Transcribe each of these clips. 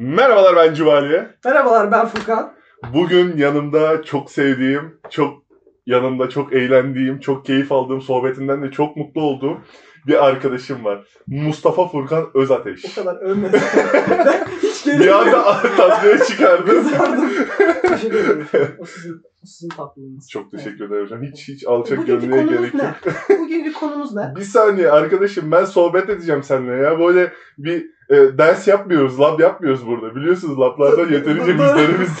Merhabalar ben Cumali. Merhabalar ben Furkan. Bugün yanımda çok sevdiğim, çok yanımda çok eğlendiğim, çok keyif aldığım sohbetinden de çok mutlu olduğum bir arkadaşım var. Mustafa Furkan Özateş. O kadar. Ben hiç Bir geri anda tatlıya çıkardım. kızardım. Teşekkür ederim. O sizin, o sizin tatlılığınız. Çok teşekkür ederim hocam. Hiç hiç alçak Bugünkü konumuz gerek yok. Bugünkü konumuz ne? Bir saniye arkadaşım ben sohbet edeceğim seninle ya. Böyle bir e, ders yapmıyoruz, lab yapmıyoruz burada. Biliyorsunuz lablarda yeterince bizlerimiz.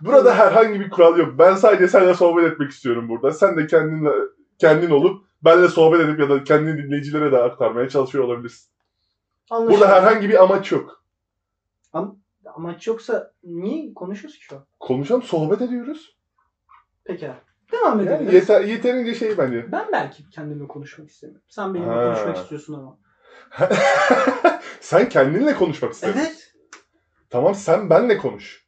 Burada herhangi bir kural yok. Ben sadece seninle sohbet etmek istiyorum burada. Sen de kendinle kendin olup benle sohbet edip ya da kendi dinleyicilere de aktarmaya çalışıyor olabilirsin. Anlaşıldı. Burada herhangi bir amaç yok. Amaç yoksa niye konuşuyoruz ki şu an? Konuşalım, sohbet ediyoruz. Peki. Devam Yani edebiliriz. yeter, yeterince şey bence. Ben belki kendimle konuşmak istemiyorum. Sen benimle Ha. konuşmak istiyorsun ama. sen kendinle konuşmak istiyorsun. Evet. Tamam sen benle konuş.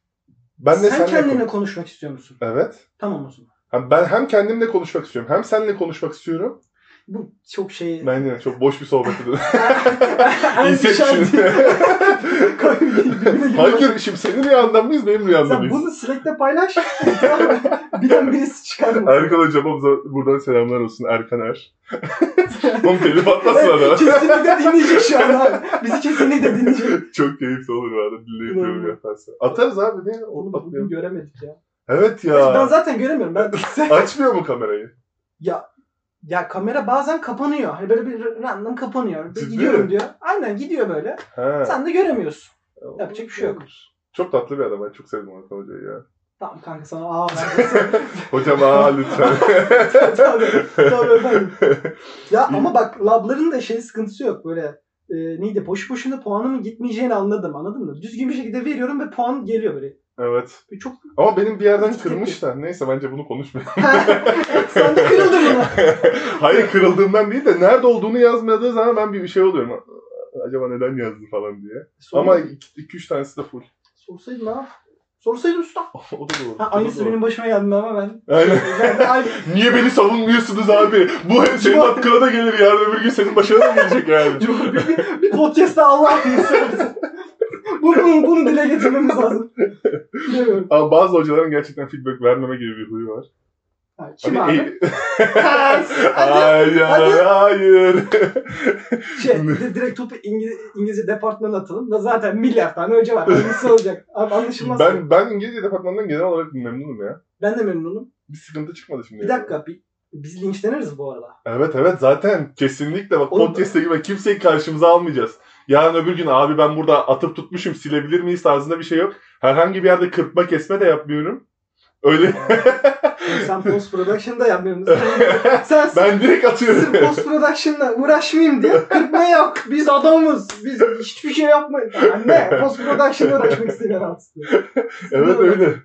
Ben de Sen kendinle konuş. konuşmak istiyor musun? Evet. Tamam o zaman. Ha, Ben hem kendimle konuşmak istiyorum hem seninle konuşmak istiyorum. Bu çok şey... Bence çok boş bir sohbet ediyorum. Inception. Inception. Hayır. Hayır şimdi senin rüyanda mıyız benim rüyamda Sen mıyız? bunu Slack'te paylaş. Bilen birisi çıkar mı? Erkan hocama buradan selamlar olsun Erkan Er. Oğlum telif atmasın adam. kesinlikle dinleyecek şu an abi. Bizi kesinlikle dinleyecek. Çok keyifli olur bu arada dinleyip yorum yaparsa. Atarız abi ne? Onu Onu bak bugün atlayalım. göremedik ya. Evet Ben ya. zaten göremiyorum. Ben Açmıyor mu kamerayı? ya ya kamera bazen kapanıyor. Hani böyle bir random kapanıyor. Ciddi Gidiyorum mi? diyor. Aynen gidiyor böyle. He. Sen de göremiyorsun. yapacak bir şey yok. Çok tatlı bir adam. Ben çok sevdim Erkan hocayı ya. Tamam kanka sana aa ben Hocam aa lütfen. tabii, tabii efendim. Ya ama bak labların da şey sıkıntısı yok. Böyle e, neydi boş boşuna puanımın gitmeyeceğini anladım anladın mı? Düzgün bir şekilde veriyorum ve puan geliyor böyle. evet. Bir Çok Ama benim bir yerden kırmışlar. Neyse bence bunu konuşmayalım. sen de kırıldın buna. Hayır kırıldığımdan değil de nerede olduğunu yazmadığı zaman ben bir şey oluyorum. Acaba neden yazdı falan diye. Ama 2-3 tanesi de full. sorsaydın ha. Sorsaydın usta. o da doğru. Ha, aynısı benim başıma geldi ama ben. Aynen. Ben. Niye beni savunmuyorsunuz abi? Bu senin hakkına da gelir yarın öbür gün senin başına da gelecek yani. bir, bir, podcast'ta Allah seversen. bunu, bunu dile getirmemiz lazım. Ama bazı hocaların gerçekten feedback vermeme gibi bir huyu var. Kim Hani eğ- Hadi. hayır, hadi. hayır. Şey, di- direkt topu İngiliz, İngilizce departmanına atalım da zaten milyar tane hoca var. Hangisi olacak? Anlaşılmaz. ben ben İngilizce departmanından genel olarak memnunum ya. ben de memnunum. Bir sıkıntı çıkmadı şimdi. Bir dakika. Bir, biz linçleniriz bu arada. Evet evet zaten kesinlikle bak podcast'te gibi kimseyi karşımıza almayacağız. Yarın öbür gün abi ben burada atıp tutmuşum silebilir miyiz tarzında bir şey yok. Herhangi bir yerde kırpma kesme de yapmıyorum. Öyle Sen post production'da yapmıyorsun. Sen, sen ben direkt atıyorum. sırf post production'la uğraşmayayım diye kırpma yok. Biz adamız. Biz hiçbir şey yapmayız. Anne post production'la uğraşmak istemiyor aslında. evet öyle.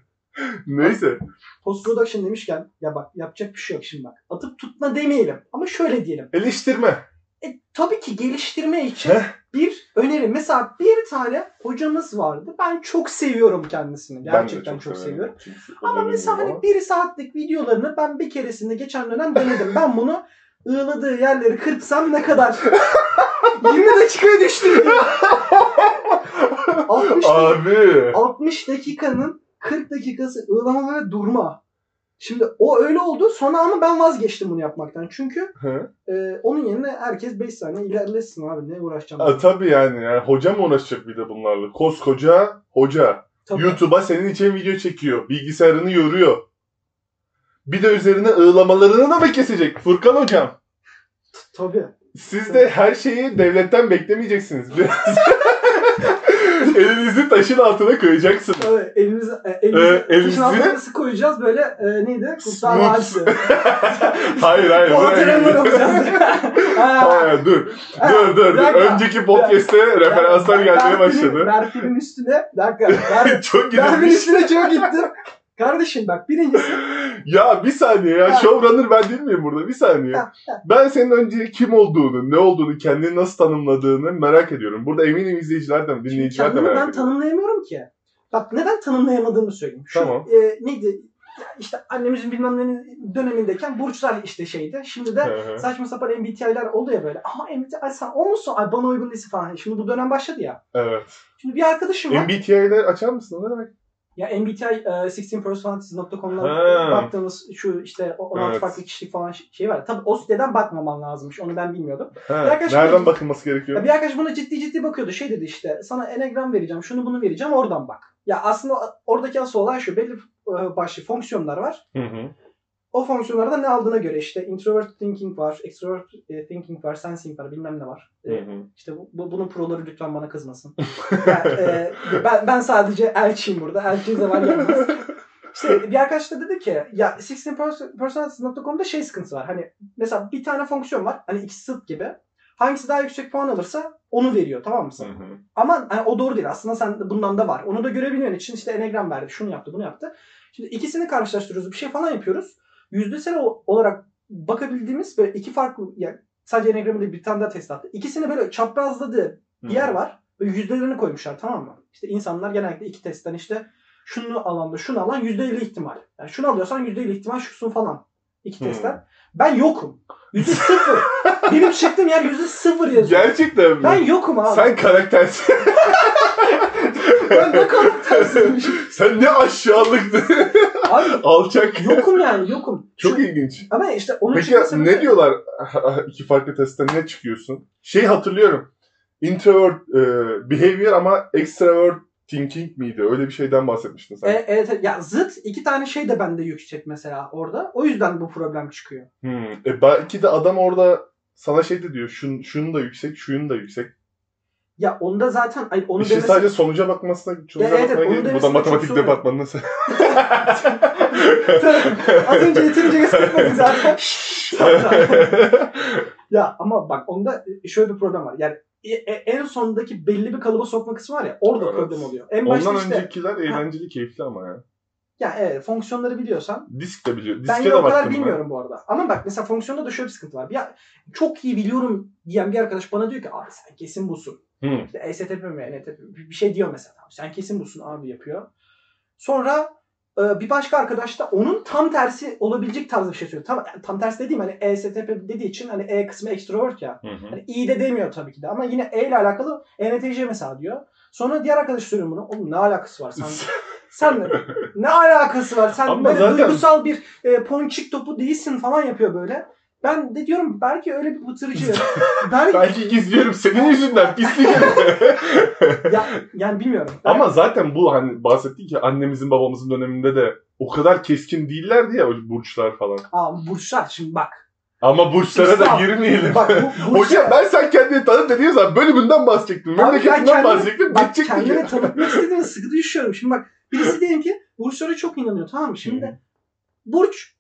Neyse. Post production demişken ya bak yapacak bir şey yok şimdi bak. Atıp tutma demeyelim ama şöyle diyelim. Eleştirme. E, tabii ki geliştirme için Heh. bir öneri. Mesela bir tane hocamız vardı. Ben çok seviyorum kendisini. Gerçekten çok, severim. seviyorum. Çünkü Ama mesela hani bir saatlik videolarını ben bir keresinde geçen dönem denedim. Ben bunu ığladığı yerleri kırpsam ne kadar? 20 dakikaya düştüm. 60, dakika, Abi. 60 dakikanın 40 dakikası ığlama ve durma. Şimdi o öyle oldu. Sonra ama ben vazgeçtim bunu yapmaktan. Çünkü Hı? e, onun yerine herkes 5 saniye ilerlesin abi. Ne uğraşacağım? A, tabii yani, yani hoca mı uğraşacak bir de bunlarla? Koskoca hoca. Tabii. YouTube'a senin için video çekiyor. Bilgisayarını yoruyor. Bir de üzerine ığlamalarını da mı kesecek? Furkan hocam. Tabii. Siz de her şeyi devletten beklemeyeceksiniz. Biraz elinizi taşın altına koyacaksınız. Tabii. Elimizi, e, elimizi, Ee, elimizi- taşın altına nasıl koyacağız? Böyle e, neydi? Kutsal Smooth. Vadisi. hayır hayır. Polatırımı bırak. olacağız. Ha. Hayır, dur. Dur dur. dur. Önceki podcast'te referanslar gelmeye başladı. Berfin'in üstüne, dakika. Ben, Çok Berfin'in gidilmiş. üstüne çok gittim. Kardeşim bak birincisi Ya bir saniye ya. Showrunner ben değil miyim burada? Bir saniye. Ben senin önce kim olduğunu, ne olduğunu, kendini nasıl tanımladığını merak ediyorum. Burada eminim izleyiciler de, dinleyiciler de kendimi merak ben ediyor. tanımlayamıyorum ki. Bak neden tanımlayamadığımı söyleyeyim. Şu, Tamam. e, neydi? işte annemizin bilmem ne dönemindeyken burçlar işte şeydi. Şimdi de saçma sapan MBTI'ler oldu ya böyle. Aa MBTI sen o musun? Ay bana uygun değilsin falan. Şimdi bu dönem başladı ya. evet. Şimdi bir arkadaşım var. MBTI'leri açar mısın? Ne demek? Ya MBTI e, 16personalities.com'dan Ha. baktığımız şu işte o 16 Evet. farklı kişilik falan şey var. Tabii o siteden bakmaman lazımmış. Onu ben bilmiyordum. Arkadaş nereden dedi- bakılması gerekiyor? Ya bir arkadaş buna ciddi ciddi bakıyordu. Şey dedi işte sana enegram vereceğim, şunu bunu vereceğim oradan bak. Ya aslında oradaki asıl olay şu. Belli e, başlı fonksiyonlar var. Hı hı. O fonksiyonlarda ne aldığına göre işte introvert thinking var, extrovert e, thinking var, sensing var, bilmem ne var. Hı E, hı. işte bu, bu- bunun proları lütfen bana kızmasın. Ya, e, ben, ben sadece elçiyim burada. Elçi zaman gelmez. İşte bir arkadaş da dedi ki ya 16personalities.com'da şey sıkıntısı var. Hani mesela bir tane fonksiyon var. Hani ikisi zıt gibi. Hangisi daha yüksek puan alırsa onu veriyor tamam mı Hı sana? hı. Ama hani o doğru değil. Aslında sen bundan da var. Onu da görebilmen için işte enegram verdi. Şunu yaptı, bunu yaptı. Şimdi ikisini karşılaştırıyoruz. Bir şey falan yapıyoruz. Yüzdesel olarak bakabildiğimiz böyle iki farklı yani sadece enegramı değil bir tane daha test attı. İkisini böyle çaprazladığı bir yer var. Böyle yüzdelerini koymuşlar tamam mı? İşte insanlar genellikle iki testten işte şunu alanda şunu alan yüzde elli ihtimal. Yani şunu alıyorsan yüzde elli ihtimal şusun falan. İki Hmm. testten. Ben yokum. Yüzde sıfır. Benim çıktığım yer yüzde sıfır yazıyor. Gerçekten mi? Ben yokum abi. Sen karaktersin. Ben ne kadar tersiymişim. Sen ne aşağılıktın. Abi Alçak. yokum yani yokum. Çok Şu- ilginç. Ama işte onun Peki sebebi- ne diyorlar iki farklı testten ne çıkıyorsun? Şey hatırlıyorum. Introvert e, behavior ama extrovert thinking miydi? Öyle bir şeyden bahsetmiştin sen. E, evet ya zıt iki tane şey de bende yüksek mesela orada. O yüzden bu problem çıkıyor. Hmm. E belki de adam orada sana şey de diyor. Şun, şunun da yüksek, şunun da yüksek. Ya onda zaten ay onu İşte demesi sadece sonuca bakmasına, sonuca evet, gerek yok. Bu da matematik departmanına sen. Az önce yeterince göstermedik zaten. ya ama bak onda şöyle bir problem var. Yani e- e- en sondaki belli bir kalıba sokma kısmı var ya orada Evet. problem oluyor. En başta Ondan işte öncekiler eğlenceli, keyifli ama ya. ya evet fonksiyonları biliyorsan Disk de biliyor. Ben Diske yine de o kadar baktım ben. bilmiyorum bu arada. Ama bak mesela fonksiyonda da şöyle bir sıkıntı var. Ya çok iyi biliyorum diyen bir arkadaş bana diyor ki abi sen kesin busun. Hı. İşte ESTP mi ENTP mi? bir şey diyor mesela. Sen kesin busun abi yapıyor. Sonra e, bir başka arkadaş da onun tam tersi olabilecek tarzda bir şey söylüyor. Tam, tam tersi dediğim hani ESTP dediği için hani E kısmı extrovert ya. Hı hı. Hani iyi de demiyor tabii ki de ama yine E ile alakalı ENTJ mesela diyor. Sonra diğer arkadaş söylüyor bunu. Oğlum ne alakası var? Sen sen ne, ne alakası var? Sen Ama böyle zaten- duygusal bir e, ponçik topu değilsin falan yapıyor böyle. Ben de diyorum belki öyle bir bıtırıcı. belki, Belki gizliyorum senin yüzünden pislik ya, yani bilmiyorum. Ben- Ama zaten bu hani bahsettik ya annemizin babamızın döneminde de o kadar keskin değillerdi ya burçlar falan. Aa, burçlar şimdi bak. Ama burçlara da girmeyelim. Bak bu, burçlar- Hocam ben sen kendini tanıt dediğin zaman bölümünden bahsedecektim. Memleketinden kendimi- bahsedecektim. Bak ki. tanıtmak istediğim sıkı düşüyorum. Şimdi bak birisi diyelim ki burçlara çok inanıyor tamam mı? Şimdi burç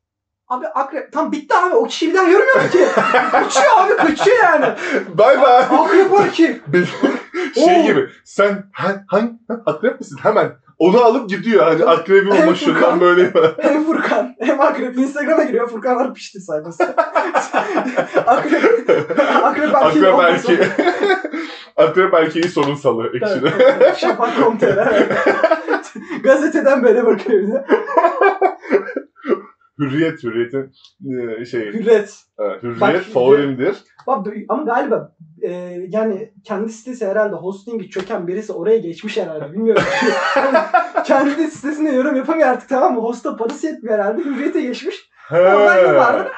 abi akrep tam bitti abi o kişiyi bir daha görmüyorum ki. kaçıyor abi kaçıyor yani. Bay bay. Akrep var ki. Şey Oo. gibi sen ha, hangi ha, akrep misin? Hemen onu alıp gidiyor. Hani akrebim Evet, ama şundan böyle. Hem Furkan hem Akrep. Instagram'a giriyor. Furkan var pişti sayfası. Akrep. Akrep erkeği Akrep erkeği. Akrep erkeği sorunsalı ekşide. Evet, Şafak.com.tr Gazeteden böyle bakıyor bir de. Hürriyet, hürriyetin e, şey, Hürret. evet, hürriyet Bak, favorimdir. Bak, ama galiba e, yani kendi sitesi herhalde hostingi çöken birisi oraya geçmiş herhalde. Bilmiyorum. Yani kendi sitesinde yorum yapamıyor artık tamam mı? Hosta parası yetmiyor herhalde. Hürriyete geçmiş. Ben yıllardır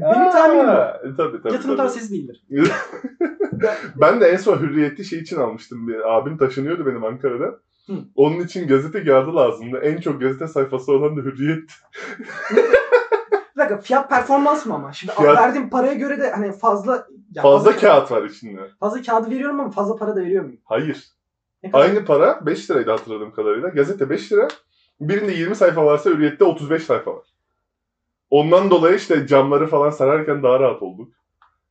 benim tahminim bu. Ha, Tabii tabii. Yatırım tavsiyesi değildir. Ben de en son hürriyeti şey için almıştım. Bir abim taşınıyordu benim Ankara'da. Hı. Onun için gazete kağıdı lazımdı. En çok gazete sayfası olan da Hürriyet. Bir dakika fiyat performans mı ama? Şimdi Fiyat- verdiğim paraya göre de hani fazla ya Fazla kağıt var içinde. Fazla kağıdı veriyorum ama fazla para da veriyor muyum? Hayır. Ne kadar? Aynı para 5 liraydı hatırladığım kadarıyla. Gazete 5 lira. Birinde 20 sayfa varsa Hürriyet'te 35 sayfa var. Ondan dolayı işte camları falan sararken daha rahat olduk.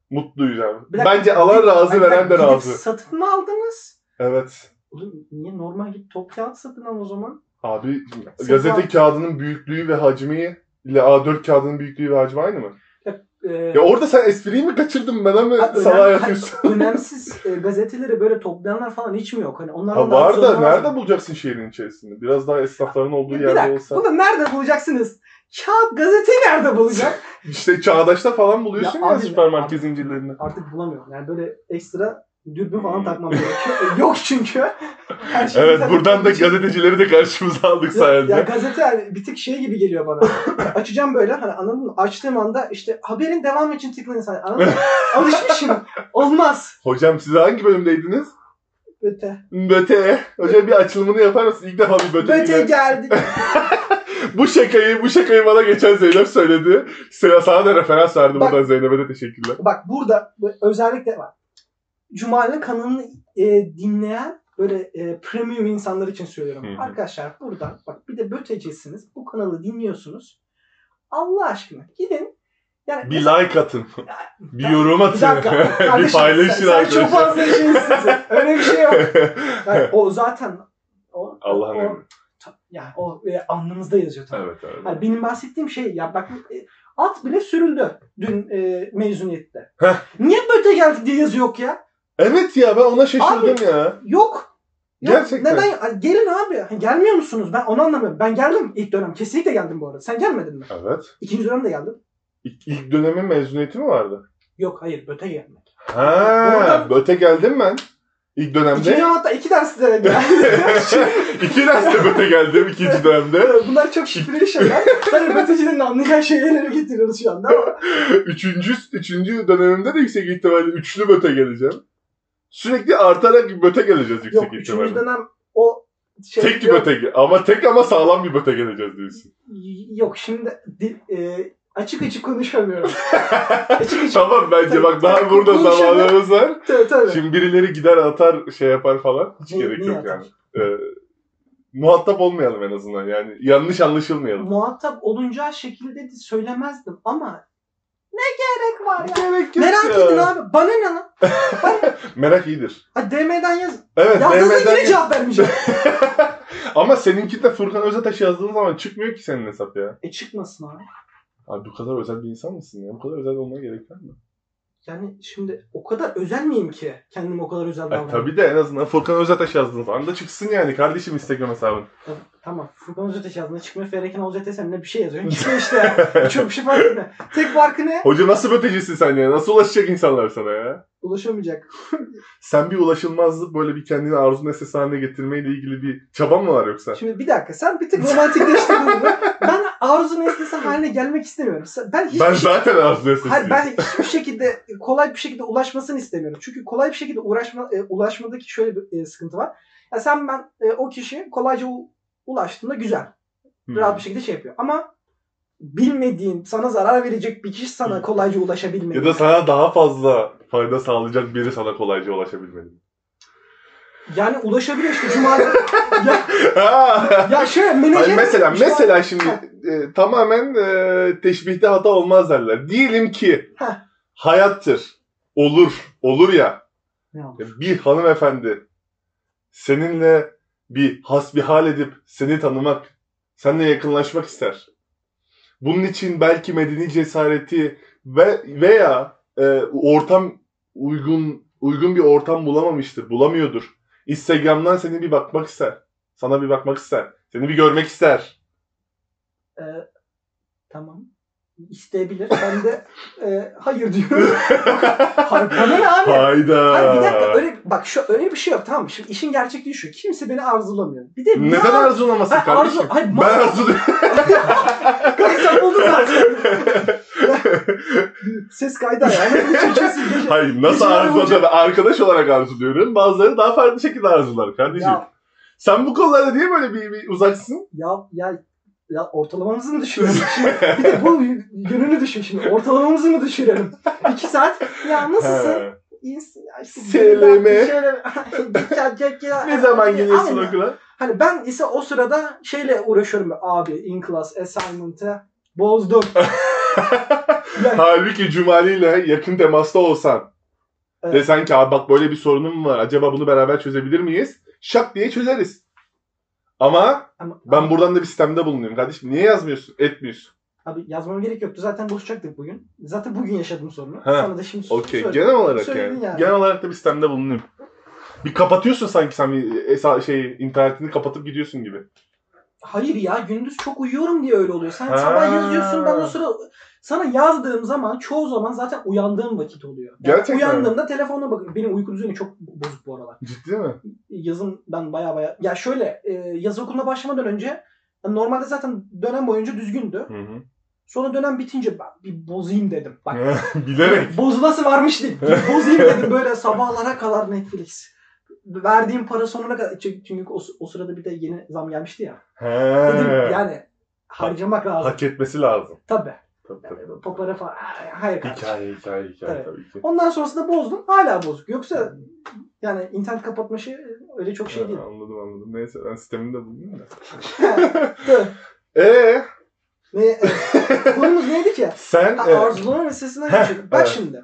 Mutluyuz yani. Bir dakika, Bence alan gidip- razı, Ay, veren de gidip razı. Satın mı aldınız? Evet. Oğlum niye normal git top kağıt satın al o zaman? Abi Sefa- gazete kağıdının büyüklüğü ve hacmi ile A4 kağıdının büyüklüğü ve hacmi aynı mı? Ee, Ya orada sen espriyi mi kaçırdın bana mı ha, salağa önem- yatıyorsun? önemsiz e, gazeteleri böyle toplayanlar falan hiç mi yok? Hani onlardan Ha daha var da sonra- nerede bulacaksın şehrin içerisinde? Biraz daha esnafların olduğu Bir yerde dakika. olsa. Bunu nerede bulacaksınız? kağıt gazeteyi nerede bulacak? İşte Çağdaş'ta falan buluyorsun Ya ya, abi- süpermarket zincirlerini. Artık bulamıyorum. Yani böyle ekstra dürbün falan takmam gerekiyor. E, Yok çünkü. Her şey Evet buradan da için- gazetecileri de karşımıza aldık Ya, sayende. ya gazete yani bir tık şey gibi geliyor bana. Açacağım böyle hani anladın mı? Açtığım anda işte haberin devamı için tıklayın sen. Anladın mı? Alışmışım. Olmaz. Hocam siz hangi bölümdeydiniz? Öte. Böte. Hocam bir açılımını yapar mısın? İlk defa bir böte. Öte geldik. bu şakayı bu şakayı bana geçen Zeynep söyledi. Sana da referans verdi Bak- buradan Zeynep'e de teşekkürler. Bak burada bu- özellikle var. Cumali kanalını e, dinleyen böyle e, premium insanlar için söylüyorum. Hı hı. Arkadaşlar buradan bak bir de bötecisiniz. Bu kanalı dinliyorsunuz. Allah aşkına gidin. Yani Bir mesela- like atın. Bir yorum atın. Bir dakika. bir Kardeşim, paylaşın sen, sen çok arkadaşlar. fazla şeysin. Öyle bir şey yok. Yani o zaten o, Allah'ın o, ta- yani o e, alnımızda yazıyor tabii. Evet evet. Yani benim bahsettiğim şey ya bak e, at bile sürüldü dün e, mezuniyette. Niye böyle geldi diye yazı yok ya? Evet ya ben ona şaşırdım ya. Yok. Yok. Gerçekten. Neden? Gelin abi. Gelmiyor musunuz? Ben onu anlamıyorum. Ben geldim ilk dönem. Kesinlikle geldim bu arada. Sen gelmedin mi? Evet. İkinci dönem de geldim. İlk, ilk dönemin mezuniyeti mi vardı? Yok hayır. Böte gelmek. Ha, Oradan- böte geldim ben. İlk dönemde. İkinci hatta iki derste de geldim. İki derste böte geldim ikinci dönemde. Bunlar çok şifreli şeyler. Hani bötecilerin anlayacağı şeyleri getiriyoruz şu anda ama. Üçüncü, üçüncü dönemimde de yüksek ihtimalle üçlü böte geleceğim. Sürekli artarak bir böte geleceğiz yüksek Yok ihtimalle. üçüncü dönem o şey Tek bir yok. böte ge- ama tek ama sağlam bir böte geleceğiz diyorsun. Yok şimdi di- e, açık açık konuşamıyorum. açık açık. tamam bence Tabii, bak daha tabii, burada konuşalım. zamanımız var. Tabii tabii. Şimdi birileri gider atar şey yapar falan. Hiç Ne- gerek niye yok atar? yani. Ee, muhatap olmayalım en azından yani. Yanlış anlaşılmayalım. Muhatap olunacağı şekilde de söylemezdim ama ne gerek var ya? Gerek yok Merak ya. edin abi. Bana ne lan? Merak iyidir. Ha, DM'den yaz. Evet. Yazdığınızda DM'den yine cevap vermeyeceğim. Ama seninki de Furkan Özataş yazdığın zaman çıkmıyor ki senin hesap ya. e çıkmasın abi. Abi bu kadar özel bir insan mısın ya? Bu kadar özel olmaya gerek var mı? Yani şimdi o kadar özel miyim ki? Kendimi o kadar özel E, davranıyorum. tabii de en azından Furkan Özataş yazdığın zaman da çıksın yani kardeşim Instagram hesabın. Tabii, Tamam. Furkan Özeteş yazdığında çıkmıyor. Fereken Özeteş ne bir şey yazıyor. Çıkıyor işte. Çok bir şey fark etmiyor. Tek farkı ne? Hoca nasıl bötecisin sen ya? Nasıl ulaşacak insanlar sana ya? Ulaşamayacak. Sen bir ulaşılmazlık böyle bir kendini arzu nesnesi haline getirmeyle ilgili bir çaban mı var yoksa? Şimdi bir dakika sen bir tık romantikleştirdin bunu. Ben arzu nesnesi haline gelmek istemiyorum. Ben hiçbir Ben zaten arzu nesnesiyim. Hayır ben hiçbir şekilde kolay bir şekilde ulaşmasını istemiyorum. Çünkü kolay bir şekilde uğraşma, e, ulaşmadaki şöyle bir e, sıkıntı var. Ya sen ben e, o kişi kolayca u- ulaştığında güzel. Hmm. Rahat bir şekilde şey yapıyor. Ama bilmediğin, sana zarar verecek bir kişi sana kolayca ulaşabilmeli. Ya da sana daha fazla fayda sağlayacak biri sana kolayca ulaşabilmeli. Yani ulaşabiliyor işte Cuma ya, ya şöyle menajer... Hayır, mesela işte- mesela şimdi e, tamamen e, teşbihte hata olmaz derler. Diyelim ki Heh. hayattır. Olur. Olur ya. Bir hanımefendi seninle bir hasbihal edip seni tanımak, seninle yakınlaşmak ister. Bunun için belki medeni cesareti ve veya e, ortam uygun uygun bir ortam bulamamıştır, bulamıyordur. Instagram'dan seni bir bakmak ister. Sana bir bakmak ister. Seni bir görmek ister. Ee, tamam. İsteyebilir. Ben de e, hayır diyorum. Bana ne abi? Hayda. Hayır bir dakika öyle bak şu öyle bir şey yok tamam mı? Şimdi işin gerçekliği şu. Kimse beni arzulamıyor. Bir de Neden ne arzulamasın Hayır, kardeşim? arzu- hayır, ben arzuluyorum. Kanka sen buldun zaten. Ses kaydı yani. Çocuğusun. Hayır nasıl arzuladığını arkadaş olarak arzuluyorum. Bazıları daha farklı şekilde arzular kardeşim. Ya, Sen bu konularda niye böyle bir, bir uzaksın? ya, ya, ya ortalamamızı mı düşürelim? Şimdi bir de bu yönünü düşün şimdi. Ortalamamızı mı düşürelim? İki saat. Ya nasılsın? Seleme. Ne zaman geliyorsun okula? Hani ben ise o sırada şeyle uğraşıyorum. Abi in class assignment'ı bozdum. Yani, Halbuki Cumali ile yakın temasta olsan. Evet. Desen ki abi bak böyle bir sorunum var. Acaba bunu beraber çözebilir miyiz? Şak diye çözeriz. Ama ama, ben buradan da bir sistemde bulunuyorum kardeşim. Niye yazmıyorsun? Etmiyorsun. Abi yazmama gerek yoktu. Zaten buluşacaktık bugün. Zaten bugün yaşadım sorunu. Ha, Sana da şimdi Okey. söyle- Genel olarak söyledin yani. yani. Genel olarak da bir sistemde bulunuyorum. Bir kapatıyorsun sanki sen bir şey internetini kapatıp gidiyorsun gibi. Hayır ya gündüz çok uyuyorum diye öyle oluyor. Sen Ha. sabah yazıyorsun ben o sıra sana yazdığım zaman çoğu zaman zaten uyandığım vakit oluyor. Yani Gerçekten mi? Uyandığımda telefona bakıyorum. Benim uyku düzeni çok bozuk bu aralar. Ciddi mi? Yazın ben baya baya... Ya şöyle e, yaz okuluna başlamadan önce normalde zaten dönem boyunca düzgündü. Hı hı. Sonra dönem bitince ben bir bozayım dedim. Bak Bilerek. bozulası varmış değil. Bozayım dedim böyle sabahlara kadar Netflix. Verdiğim para sonuna kadar. Çünkü çünkü o, o sırada bir de yeni zam gelmişti ya. He. Dedim yani harcamak lazım. Hak etmesi lazım. Tabii. Tabii tabii. Yani popara falan. Hayır kardeşim. Hikaye hikaye hikaye Evet. tabii ki. Ondan sonrasında bozdum. Hala bozuk. Yoksa yani internet kapatma şey öyle çok şey değil. Anladım anladım. Neyse ben sistemini de buldum da. Eee ne, evet. Konumuz neydi ki? sen Ha, e, arzulama meselesinden Heh, geçelim. Bak evet. şimdi.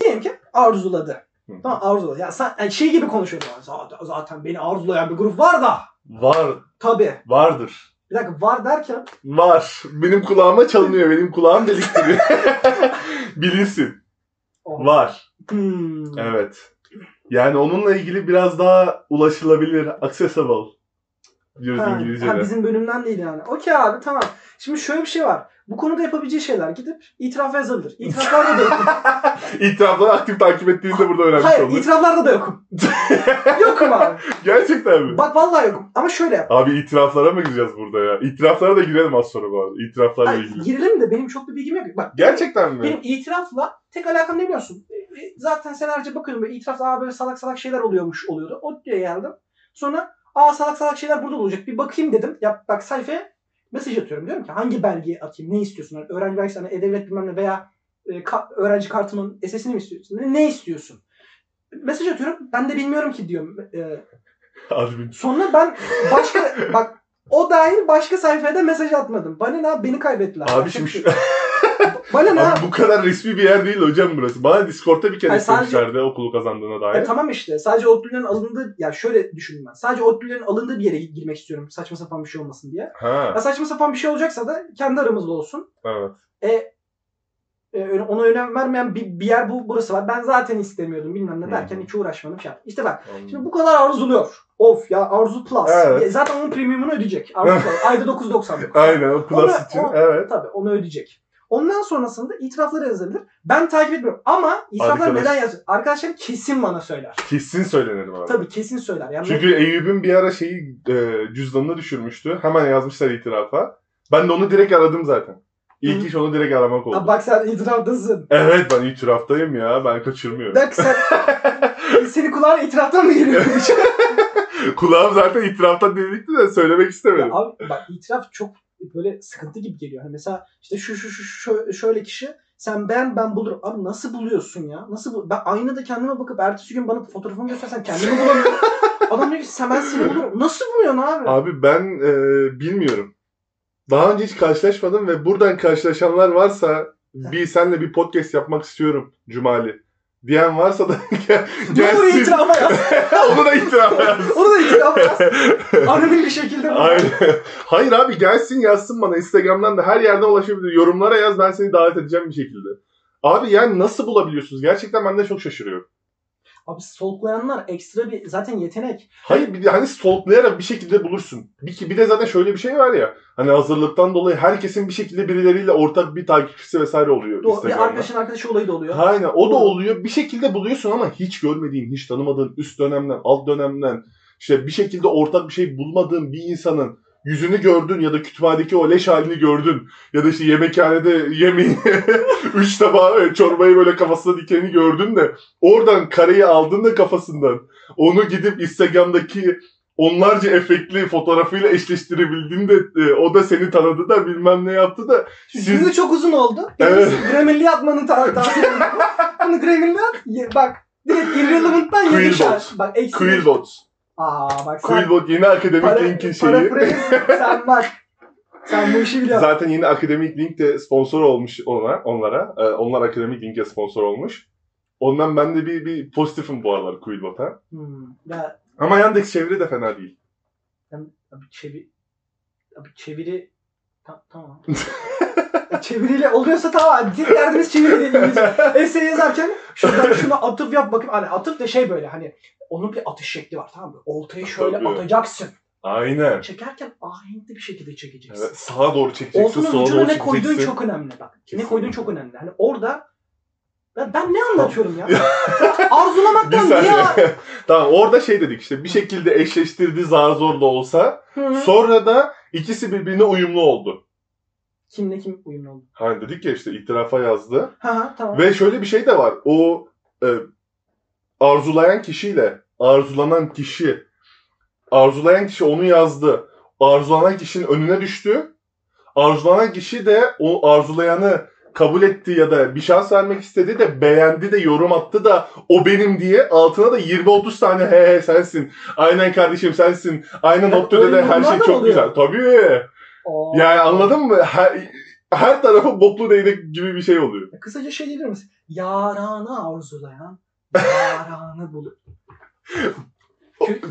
Diyelim ki arzuladı. Hı. Tamam arzuladı. Ya sen yani şey gibi konuşuyorum. Zaten, zaten beni arzulayan bir grup var da. var Tabii. vardır. Bir dakika var derken Var. Benim kulağıma çalınıyor. Benim kulağım deliktiriyor. Bilinsin. Oh. Var. Hmm. Evet. Yani onunla ilgili biraz daha ulaşılabilir, accessible diyoruz Ha, İngilizce'de. ha, bizim bölümden değil yani. Okey abi tamam. Şimdi şöyle bir şey var. Bu konuda yapabileceği şeyler gidip itiraf yazabilir. İtiraflarda da yokum. İtirafları aktif takip ettiğini de burada öğrenmiş Hayır olduk. itiraflarda da yokum. yokum abi. Gerçekten mi? Bak vallahi yokum. Ama şöyle yap. Abi itiraflara mı gireceğiz burada ya? İtiraflara da girelim az sonra bu arada. İtiraflarla Ay, ilgili. girelim de benim çok bir bilgim yok. Bak Gerçekten mi? Benim itirafla tek alakam ne biliyorsun? E, e, Zaten senelerce bakıyorum böyle itirafla aa böyle salak salak şeyler oluyormuş oluyordu. O diye geldim. Sonra aa salak salak şeyler burada olacak. Bir bakayım dedim. Ya bak sayfaya mesaj atıyorum. Diyorum ki hangi belgeyi atayım? Ne istiyorsun? Hani öğrenci belgesi hani e-devlet bilmem ne veya e, ka- öğrenci kartımın SS'ini mi istiyorsun? Ne, ne istiyorsun? Mesaj atıyorum. Ben de bilmiyorum ki diyorum. E, Admin. sonra ben başka bak o dahil başka sayfaya da mesaj atmadım. Bana ne abi? beni kaybettiler. Abi şimdi şu... Bana ne abi? Bu kadar resmi bir yer değil hocam burası. Bana Discord'ta bir kere sadece- istemişlerdi okulu kazandığına dair. E tamam işte. Sadece ODTÜ'lerin alındığı, ya şöyle düşündüm ben. Sadece ODTÜ'lerin alındığı bir yere girmek istiyorum. Saçma sapan bir şey olmasın diye. Ha, Ya saçma sapan bir şey olacaksa da kendi aramızda olsun. evet. E, e, ona önem vermeyen bir, bir yer bu burası var. Ben zaten istemiyordum bilmem ne derken Hı hı. hiç uğraşmadım. Şey yaptım. İşte bak Anladım. şimdi bu kadar arzuluyor. Of ya Arzu Plus. Evet. Ya zaten onun premiumunu ödeyecek. Arzu Plus. Ayda 9.99. Aynen o plus Onu- için. o- Evet. Tabii onu ödeyecek. Ondan sonrasında itirafları yazabilir. Ben takip etmiyorum. Ama itirafları Arkadaş. neden yazıyor? Arkadaşlarım kesin bana söyler. Kesin söylenir bana. Tabii kesin söyler. Yani Çünkü Eyüp'ün bir ara şeyi e, cüzdanını düşürmüştü. Hemen yazmışlar itirafa. Ben de onu direkt aradım zaten. İlk iş onu direkt aramak oldu. Ha, bak sen itiraftasın. Evet ben itiraftayım ya. Ben kaçırmıyorum. Bak sen seni kulağına itiraftan mı geliyor? Kulağım zaten itiraftan delikti de söylemek Ya istemedim. abi bak itiraf çok böyle sıkıntı gibi geliyor. Hani mesela işte şu şu şu şö- şöyle kişi sen ben ben bulurum. Abi nasıl buluyorsun ya? Nasıl bul- Ben aynada kendime bakıp ertesi gün bana fotoğrafımı göstersen kendimi bulamıyorum. Adam diyor ki sen ben seni bulurum. Nasıl buluyorsun abi? Abi ben e, bilmiyorum. Daha önce hiç karşılaşmadım ve buradan karşılaşanlar varsa bir senle bir podcast yapmak istiyorum Cumali. Diyen varsa da gel- Ne olur gelsin. itirafa yaz. Onu da itirafa yaz. Onu da itirafa yaz. Anonim bir şekilde. Aynen. Hayır abi gelsin yazsın bana Instagram'dan da her yerden ulaşabilir. Yorumlara yaz ben seni davet edeceğim bir şekilde. Abi yani nasıl bulabiliyorsunuz? Gerçekten ben de çok şaşırıyorum. Abi stalklayanlar ekstra bir zaten yetenek. Hayır bir de hani stalklayarak bir şekilde bulursun. Bir, bir de zaten şöyle bir şey var ya. Hani hazırlıktan dolayı herkesin bir şekilde birileriyle ortak bir takipçisi vesaire oluyor Doğru, bir arkadaşın arkadaşı olayı da oluyor. Aynen o da oluyor. Bir şekilde buluyorsun ama hiç görmediğin, hiç tanımadığın üst dönemden, alt dönemden işte bir şekilde ortak bir şey bulmadığın bir insanın yüzünü gördün ya da kütüphanedeki o leş halini gördün ya da işte yemekhanede yemeği üç tabağı e, çorbayı böyle kafasına dikeni gördün de oradan kareyi aldın da kafasından onu gidip Instagram'daki onlarca efektli fotoğrafıyla eşleştirebildin de e, o da seni tanıdı da bilmem ne yaptı da Siz... Cümle çok uzun oldu. Evet. Grammarly atmanın taraftarıyım. Bunu Grammarly at. Bak. Direkt irrelevant'tan yedi şarj. Bak eksi. Quillbot. Aa bak sen. Quillbot yeni akademik para, linkin şeyi. sen bak. Sen bu işi biliyorsun. Zaten yeni akademik link de sponsor olmuş ona, onlara. Ee, onlar akademik linke sponsor olmuş. Ondan ben de bir, bir pozitifim bu aralar Quillbot'a. Hmm. Ya Ama Yandex çeviri de fena değil. abi çeviri abi çeviri Ta- tamam. Çeviriyle oluyorsa tamam. Tek derdimiz çeviri değil. İngilizce. Essay yazarken şuradan şuna atıf yap bakayım. Hani atıf da şey böyle hani onun bir atış şekli var tamam mı? Oltayı şöyle Tabii. atacaksın. Aynen. Çekerken ahenkli bir şekilde çekeceksin. Evet, sağa doğru çekeceksin, Oltunun sola doğru ne koyduğun çok önemli bak. Kesinlikle. Ne koyduğun çok önemli. Hani orada ben, ben ne anlatıyorum ya? Bir Arzulamaktan saniye. niye? tamam orada şey dedik işte bir şekilde eşleştirdi zar zor da olsa. Hı hı. Sonra da ikisi birbirine uyumlu oldu. Kimle kim uyumlu oldu? Hani dedik ya işte itirafa yazdı. Ha ha tamam. Ve şöyle bir şey de var. O e, arzulayan kişiyle arzulanan kişi arzulayan kişi onu yazdı. Arzulanan kişinin önüne düştü. Arzulanan kişi de o arzulayanı kabul etti ya da bir şans vermek istedi de beğendi de yorum attı da o benim diye altına da 20-30 tane he he sensin. Aynen kardeşim sensin. Aynen öyle da her şey çok oluyor. güzel. Tabii. Yani anladın mı? Her, her tarafı boklu değnek gibi bir şey oluyor. Kısaca şey diyebilir misin? Yaranı arzulayan yaranı bulur.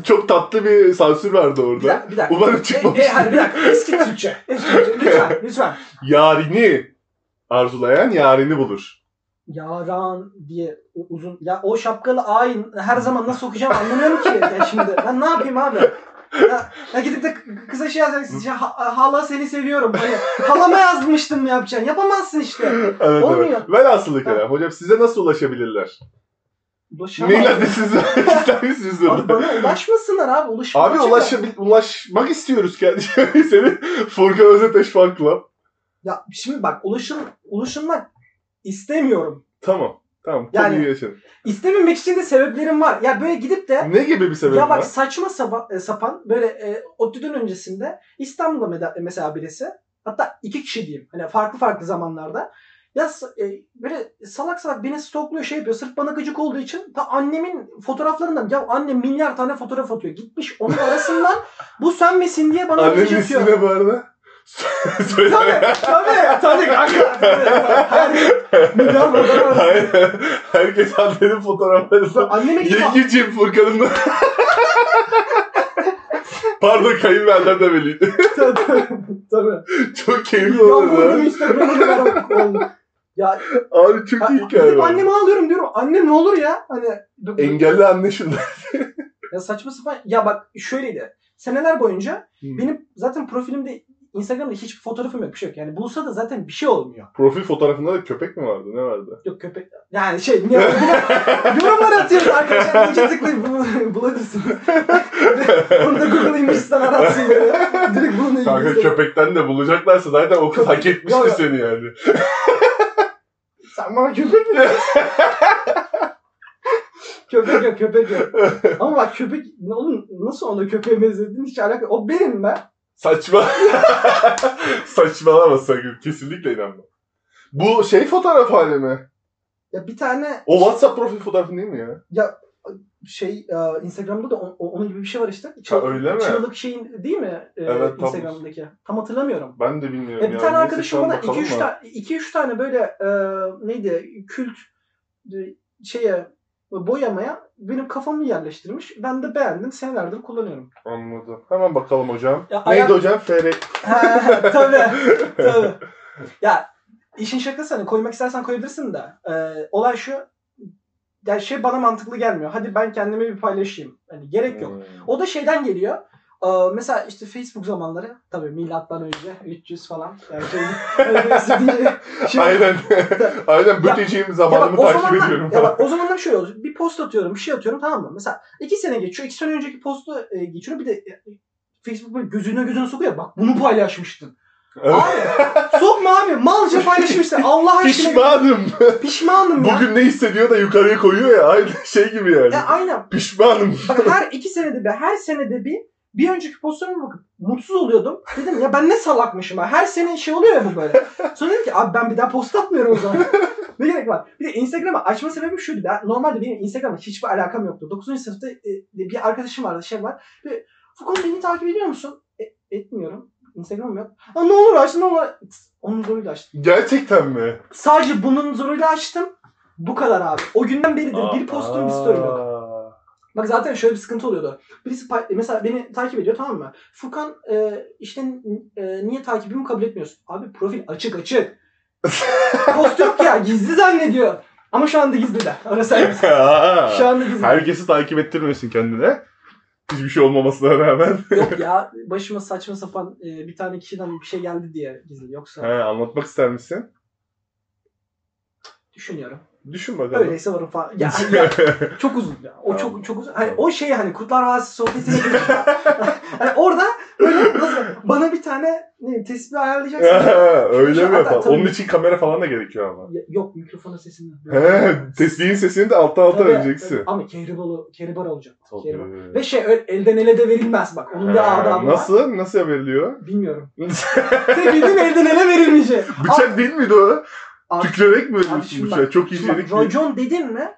Çok tatlı bir sansür vardı Bir orada. dakika, bir dakika. Umarım E, çıkmamış. e, hayır, bir dakika. Eski Türkçe. Eski Türkçe. Lütfen, lütfen. Yarini arzulayan yarini bulur. Yaran diye uzun. Ya o şapkalı ayin her zaman nasıl okuyacağım anlamıyorum ki. Ya şimdi ben ne yapayım abi? Ya, ya gidip de k- kısa şey yazacaksın. Ya, ha- hala seni seviyorum. Hani halama yazmıştım yapacaksın. Yapamazsın işte. Evet, Olmuyor. evet. Velhasılı kelam. Hocam size nasıl ulaşabilirler? Ulaşamam. Mail adresinizi ister misiniz? Bana ulaşmasınlar abi. Ulaşmak Abi ulaşabil- ulaşmak istiyoruz kendisine. Seni Furkan Özeteş Club. Ya şimdi bak ulaşım, ulaşılmak istemiyorum. Tamam. Tamam. Yani- yaşayın. İstememek için de sebeplerim var. Ya böyle gidip de Ne gibi bir sebep ya bak var? saçma saba- e, sapan böyle e, ODTÜ'den öncesinde İstanbul'da meda- mesela birisi hatta iki kişi diyeyim hani farklı farklı zamanlarda ya e, böyle salak salak beni stokluyor şey yapıyor sırf bana gıcık olduğu için ta annemin fotoğraflarından ya annem milyar tane fotoğraf atıyor gitmiş onun arasından bu sen misin diye bana mesaj ismi atıyor. ne bu arada? Tabii tabii tabii kanka. Her-. Hayır. Herkes annenin fotoğraflarını Anneme gidip Yengeciğim Furkan'ın. Pardon kayınvalidem demeliydi. tabii tabii. Çok keyifli burada ya. Oldu. Ya Abi çok iyi hikaye anneme ağlıyorum diyorum. Anne ne olur ya. Hani Engelli anne şunda. ya saçma sapan. Ya bak şöyleydi. Seneler boyunca benim zaten profilimde Instagram'da hiçbir fotoğrafım yok bir şey yok. Yani bulsa da zaten bir şey olmuyor. Profil fotoğrafında da köpek mi vardı? Ne vardı? Yok köpek. Yani şey ne yorumlar atıyoruz arkadaşlar. İyice tıklayıp bul- bulabilirsiniz. Onu da Google Images'ten aratsın. Direkt bunu Kanka köpekten de bulacaklarsa zaten o kız hak etmişti seni yani. Sen bana köpek mi köpek yok köpek yok. Ama bak köpek ne oğlum nasıl ona köpeğe benzediğin hiç alaka O benim ben. Saçma. Saçmalama sakın. Kesinlikle inanma. Bu şey fotoğraf hali mi? Ya bir tane O WhatsApp profil fotoğrafın değil mi ya? şey e, Instagram'da da o- o- onun gibi bir şey var işte. Ha, öyle mi? Çığlık şeyin değil mi? E, Evet, tam- Instagram'daki. Tam hatırlamıyorum. Ben de bilmiyorum Ya ya. bir tane Neyse, arkadaşım an bana bakalım 2-3 mı? tane, 2-3 tane böyle e, neydi kült e, şeye boyamaya benim kafamı yerleştirmiş. Ben de beğendim. Senelerdir kullanıyorum. Anladım. Hemen bakalım hocam. Ya Neydi ayak- hocam? FR. tabii. tabii. Ya işin şakası hani koymak istersen koyabilirsin de. e, olay şu. Ya şey bana mantıklı gelmiyor. Hadi ben kendimi bir paylaşayım. Hani gerek yok. Hmm. O da şeyden geliyor. Ee, mesela işte Facebook zamanları tabii milattan önce 300 falan. Yani şey, şey. Aynen. Aynen büteciğim Ya zamanımı bak, o takip zamanlar, ediyorum. ya bak, o zamanlar şöyle oluyor. Bir post atıyorum, bir şey atıyorum tamam mı? Mesela iki sene geçiyor. iki sene önceki postu e, geçiyor. Bir de e, Facebook böyle gözüne gözüne sokuyor. Bak bunu paylaşmıştın. Evet. Abi sokma abi. Malca paylaşmışsın. Allah aşkına. Pişmanım. Pişmanım ya. Bugün ne hissediyor da yukarıya koyuyor ya. Aynı şey gibi yani. Ya aynen. Pişmanım. Bak her iki senede bir, her senede bir bir önceki postlarıma bakıp mutsuz oluyordum. Dedim ya ben ne salakmışım ha. Her sene şey oluyor ya bu böyle. Sonra dedim ki abi ben bir daha post atmıyorum o zaman. ne gerek var? Bir de Instagram'ı açma sebebim şuydu. Ben, normalde benim Instagram'la hiçbir alakam yoktu. 9. sınıfta e, bir arkadaşım vardı şey var. Ve, Fukun beni takip ediyor musun? E, etmiyorum. Instagram'ım yok. Ha, ne olur aç ne olur. Onun zoruyla açtım. Gerçekten mi? Sadece bunun zoruyla açtım. Bu kadar abi. O günden beridir bir postum bir story yok. Bak zaten şöyle bir sıkıntı oluyordu. Birisi mesela beni takip ediyor tamam mı? Furkan e, işte e, niye takibimi kabul etmiyorsun? Abi profil açık açık. Post yok ya gizli zannediyor. Ama şu anda gizli de. Orası. Şu anda gizli. Herkesi takip ettirmesin kendine. Hiçbir şey olmamasına rağmen. Yok ya başıma saçma sapan e, bir tane kişiden bir şey geldi diye gizli. Yoksa He, anlatmak ister misin? Düşünüyorum. Düşün bakalım. Öyleyse varım falan. Ya, ya çok uzun ya. O Tamam. çok çok uzun. Hani o şey hani Kurtlar Vadisi sohbetine hani orada böyle nasıl bana bir tane ne tespih ayarlayacaksın. Öyle mi yapalım? Onun için kamera falan da gerekiyor ama. Ya- Yok mikrofona sesini. He, tesbihin sesini de altta alta vereceksin. tabii. Ama kehribalı, kehribar olacak. Ve şey öyle elden ele de verilmez bak. Onun bir He, adabı var. Nasıl? Nasıl veriliyor? Bilmiyorum. Tek bildiğim elden ele verilmeyecek. Bıçak değil miydi o? Abi- Tükrerek mi ölüyorsun bıçağı? bak- Çok hijyenik bir racon dedin mi?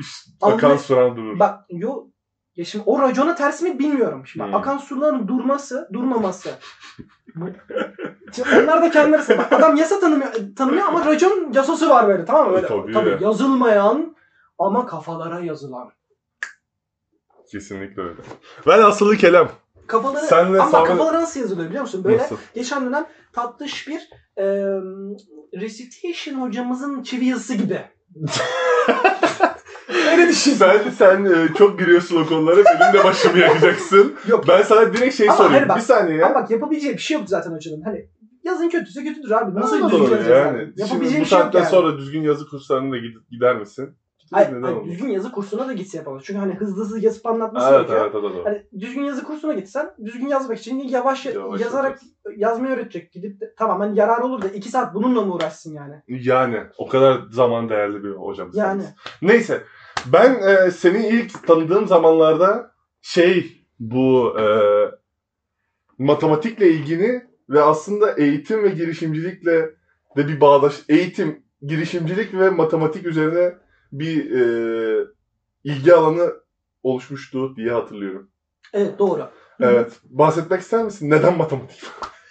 İşte akan suran durur. Bak yo ya şimdi o racona ters mi bilmiyorum. Şimdi Hmm. akan suların durması, durmaması. Bu- Şimdi onlar da kendileri. Bak, adam yasa tanımıyor, tanımıyor ama racon yasası var böyle tamam mı? Böyle, Tabii. tabii. yazılmayan ama kafalara yazılan. Kesinlikle öyle. Ben asılı kelam. Kafaları, Senle ama Sami- kafalara nasıl yazılıyor biliyor musun? Böyle Nasıl? geçen dönem tatlış bir e, recitation hocamızın çivi yazısı gibi. Öyle düşün. Sen, sen e, çok giriyorsun o konulara. Benim de başımı yakacaksın. Yok. Ben sana direkt şey Ama sorayım. hayır bak- bir saniye Ama bak yapabileceği bir şey yok zaten hocanın. Hani yazın kötüyse kötüdür abi. Nasıl Nasıl düzgün yazacağız yani? abi? Şimdi bu bir şey yok saatten yani. sonra düzgün yazı kurslarına da gid- gider misin? Hayır, Neden hayır, düzgün yazı kursuna da gitse yapamaz. Çünkü hani hızlı hızlı yazıp anlatması Evet gerekiyor. evet evet. evet. Hani düzgün yazı kursuna gitsen düzgün yazmak için yavaş, Yavaş yazarak yazmayı öğretecek. Gidip de tamam hani yarar olur da iki saat bununla mı uğraşsın yani? Yani o kadar zaman değerli bir hocamız. Yani. Neyse. Ben e, seni ilk tanıdığım zamanlarda şey bu e, matematikle ilgini ve aslında eğitim ve girişimcilikle de bir bağdaş eğitim, girişimcilik ve matematik üzerine bir e, ilgi alanı oluşmuştu diye hatırlıyorum. Evet doğru. Evet. Bahsetmek ister misin? Neden matematik?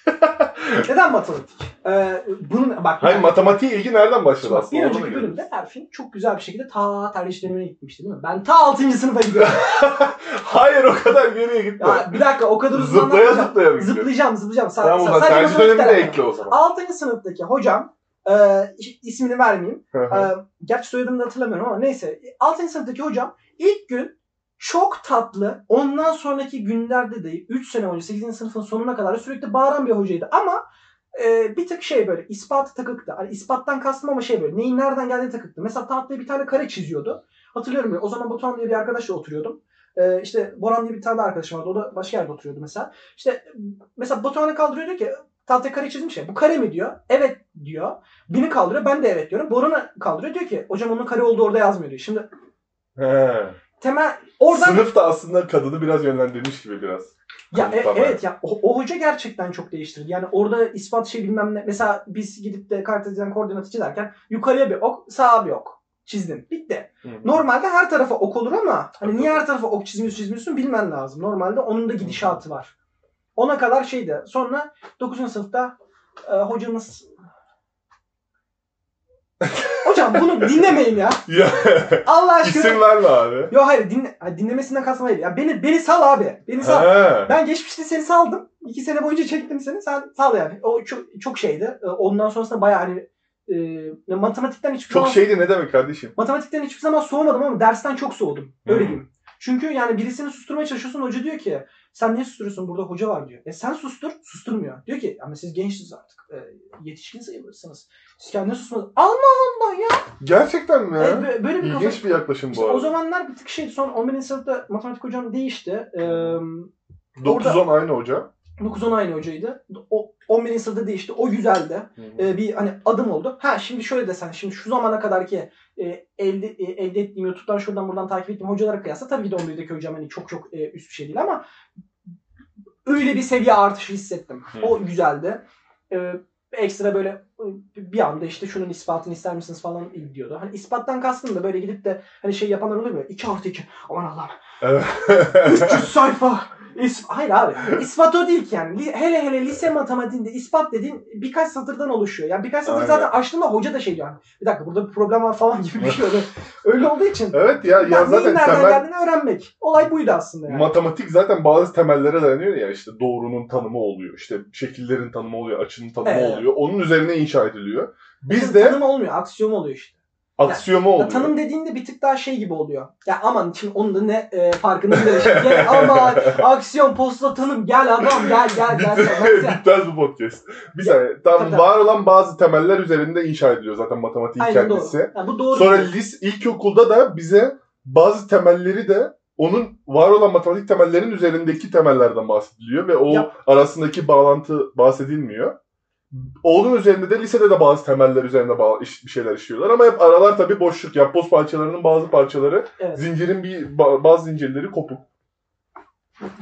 Neden matematik? Ee, bunun bak Hayır yani- matematiğe ilgi nereden başladı bak, aslında? bir önceki bölümde Erfin çok güzel bir şekilde ta tercih dönemine gitmişti değil mi? Ben ta 6. sınıfa gidiyorum. Hayır o kadar geriye gitme. ya, bir dakika o kadar uzun Zıplaya zıplaya mı? Zıplayacağım zıplayacağım. Sa- Tamam o zaman tercih de alakalı. ekle o zaman. 6. sınıftaki hocam e, ismini vermeyeyim. E, gerçi soyadını da hatırlamıyorum ama neyse. 6. sınıftaki hocam ilk gün çok tatlı. Ondan sonraki günlerde de 3 sene önce 8. sınıfın sonuna kadar sürekli bağıran bir hocaydı. Ama e, bir tık şey böyle ispatı takıktı. Hani ispattan kastım ama şey böyle neyin nereden geldiği takıktı. Mesela tahtaya bir tane kare çiziyordu. Hatırlıyorum böyle. O zaman Batuhan diye bir arkadaşla oturuyordum. E, işte Boran diye bir tane arkadaşım vardı. O da başka yerde oturuyordu mesela. İşte mesela Batuhan'ı kaldırıyor diyor ki tahtaya kare çizmiş ya. Bu kare mi diyor. Evet diyor. Beni kaldırıyor. Ben de evet diyorum. Boran'ı kaldırıyor. Diyor ki hocam onun kare olduğu orada yazmıyor diyor. Şimdi He. temel oradan Sınıf da aslında kadını biraz yönlendirmiş gibi biraz. ya e- Tamam. evet ya o, o hoca gerçekten çok değiştirdi. Yani orada ispat şey bilmem ne. Mesela biz gidip de kartezyen koordinatı çizerken yukarıya bir ok, sağa bir ok çizdin. Bitti. Normalde her tarafa ok olur ama hani niye her tarafa ok çizmiyorsun çizmiyorsun bilmen lazım. Normalde onun da gidişatı var. Ona kadar şeydi. Sonra 9. sınıfta e, hocamız Hocam bunu dinlemeyin ya. Ya Allah aşkına. isim verme abi. Yo hayır dinle, hayır, dinlemesinden kastım hayır. Ya beni beni sal abi. Beni sal. He. Ben geçmişte seni saldım. İki sene boyunca çektim seni. Sen sal yani. O çok, çok şeydi. E, Ondan sonrasında bayağı hani e, matematikten hiçbir Çok zaman şeydi ne demek kardeşim? matematikten hiçbir zaman soğumadım ama dersten çok soğudum. Öyle Hmm. diyeyim. Çünkü yani birisini susturmaya çalışıyorsun hoca diyor ki sen niye susturuyorsun burada hoca var diyor. E sen sustur susturmuyor. Diyor ki ama siz gençsiniz artık e, yetişkin sayılırsınız. Siz kendiniz susmadınız. Allah Allah ya. Gerçekten mi E, böyle bir kafa. İlginç bir yaklaşım İşte bu o arada. zamanlar bir tık şeydi. Son 11. sınıfta matematik hocam değişti. Ee, 9-10 aynı hoca. 9-10 aynı hocaydı. O 11. sınıfta değişti. O güzeldi. Ee, bir hani adım oldu. Ha şimdi şöyle desen. Şimdi şu zamana kadar ki e, elde, e, elde ettiğim YouTube'dan şuradan buradan takip ettiğim hocalara kıyasla tabii ki de 11'deki hocam hani çok çok e, üst bir şey değil ama öyle bir seviye artışı hissettim. Hı. O güzeldi. Ee, ekstra böyle e, bir anda işte şunun ispatını ister misiniz falan diyordu. Hani ispattan kastım da böyle gidip de hani şey yapanlar oluyor mu? 2 artı 2. Aman Allah'ım. Evet. 300 sayfa. İs- Hayır abi. İspat o değil ki yani. Hele hele lise matematiğinde ispat dediğin birkaç satırdan oluşuyor. Yani birkaç satır Aynen. zaten açtığında hoca da şey diyor. hani, bir dakika burada bir problem var falan gibi bir şey öyle. öyle olduğu için. evet ya, ya zaten neyin nereden temel geldiğini öğrenmek. Olay buydu aslında yani. matematik zaten bazı temellere dayanıyor ya işte doğrunun tanımı oluyor. işte şekillerin tanımı oluyor, açının tanımı Evet. oluyor. Onun üzerine inşa ediliyor. Biz Bizim de tanım olmuyor. Aksiyon oluyor işte. Aksiyonu oluyor. Ya tanım dediğinde bir tık daha şey gibi oluyor. Ya aman şimdi onun da ne e, farkını bile şimdi. Gel ama aksiyon posta tanım gel adam gel gel gel. Bitmez bu podcast. Bir saniye. Tamam Tabii. var olan bazı temeller üzerinde inşa ediliyor zaten matematiğin Aynen kendisi. doğru. Ya bu doğru. Sonra değil. lis ilkokulda da bize bazı temelleri de onun var olan matematik temellerin üzerindeki temellerden bahsediliyor ve o Yap. arasındaki bağlantı bahsedilmiyor. Onun üzerinde de lisede de bazı temeller üzerinde bağ- iş- bir şeyler işliyorlar ama hep aralar tabii boşluk. Yapboz parçalarının bazı parçaları Evet. zincirin bir ba- bazı zincirleri kopuk.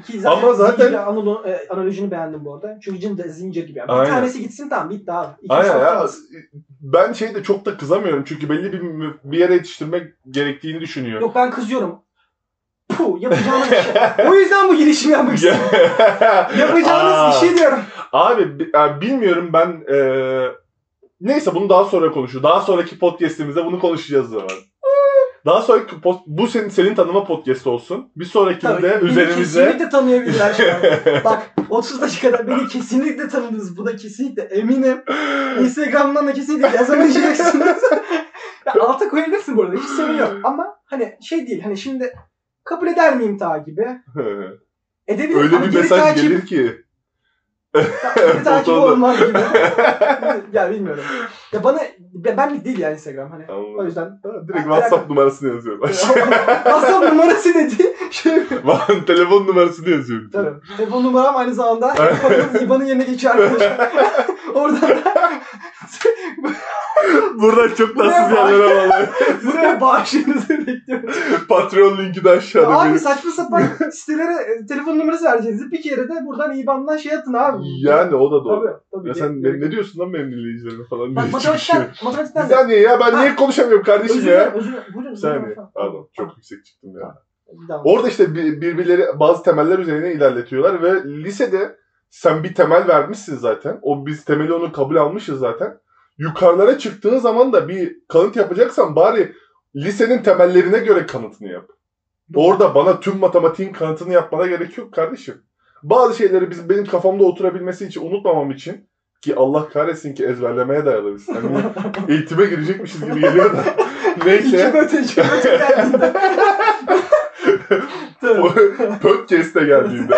Ki zaten Ama zaten- analo- e, analojini beğendim bu arada. Çünkü zincir, zincir gibi. Yani. Bir Aynen. tanesi gitsin tamam bitti abi. İki Aynen ya. Ben şeyde çok da kızamıyorum çünkü belli bir bir yere yetiştirmek gerektiğini düşünüyorum. Yok ben kızıyorum. Puh yapacağınız bir şey. O yüzden bu girişimi yapmak istedim. Yapacağınız Aa. bir şey diyorum. Abi bi- yani bilmiyorum ben eee, neyse bunu daha sonra konuşuruz. Daha sonraki podcast'imizde bunu konuşacağız zaman. Daha sonraki post, bu senin senin tanıma podcast olsun. Bir sonrakinde Tabii, beni üzerimize kesinlikle tanıyabilirler şu an. Bak 30 dakikada beni kesinlikle tanıdınız. Bu da kesinlikle eminim. Instagram'dan da kesinlikle yazamayacaksınız. ya alta koyabilirsin bu arada. Hiç sorun yok. Ama hani şey değil. Hani şimdi kabul eder miyim takibi? Edebilirim. öyle ama bir mesaj takip, gelir ki. Geri takip olmaz gibi. ya bilmiyorum. Ya bana benlik değil yani Instagram hani. Anladım. O yüzden. Direkt WhatsApp numarasını yazıyorum. WhatsApp numarası dedi. Şey, Ben telefon numarasını yazıyorum. Tabii. Telefon numaram aynı zamanda İBAN'ın yerine geçiyor arkadaşlar. Oradan da Buradan çok tatsız yerlere bağlı. buraya bağışlarınızı bekliyorum. Patreon linki de Ya aşağıda. abi benim. saçma sapan sitelere e, telefon numarası vereceğiniz. Bir kere de buradan IBAN'dan şey atın abi. Yani o da doğru. Tabii. tabii. Ya sen ne, ne diyorsun lan benim dinleyicilerime falan Bak matematikten, çıkıyor. Bir matematikten saniye ya ben Ha. niye konuşamıyorum kardeşim özür ya? özür dilerim. Buyurun. Saniye. Pardon çok yüksek çıktım ya. Daha. Orada işte bir- birbirleri bazı temeller üzerine ilerletiyorlar ve lisede sen bir temel vermişsin zaten. O biz temeli onu kabul almışız zaten. Yukarılara çıktığın zaman da bir kanıt yapacaksan bari lisenin temellerine göre kanıtını yap. Orada bana tüm matematiğin kanıtını yapmana gerek yok kardeşim. Bazı şeyleri biz benim kafamda oturabilmesi için unutmamam için ki Allah kahretsin ki ezberlemeye dayalı biz. Hani eğitime girecekmişiz gibi geliyor da. Neyse. İki öte, iki öte geldiğinde. Podcast'e geldiğinde.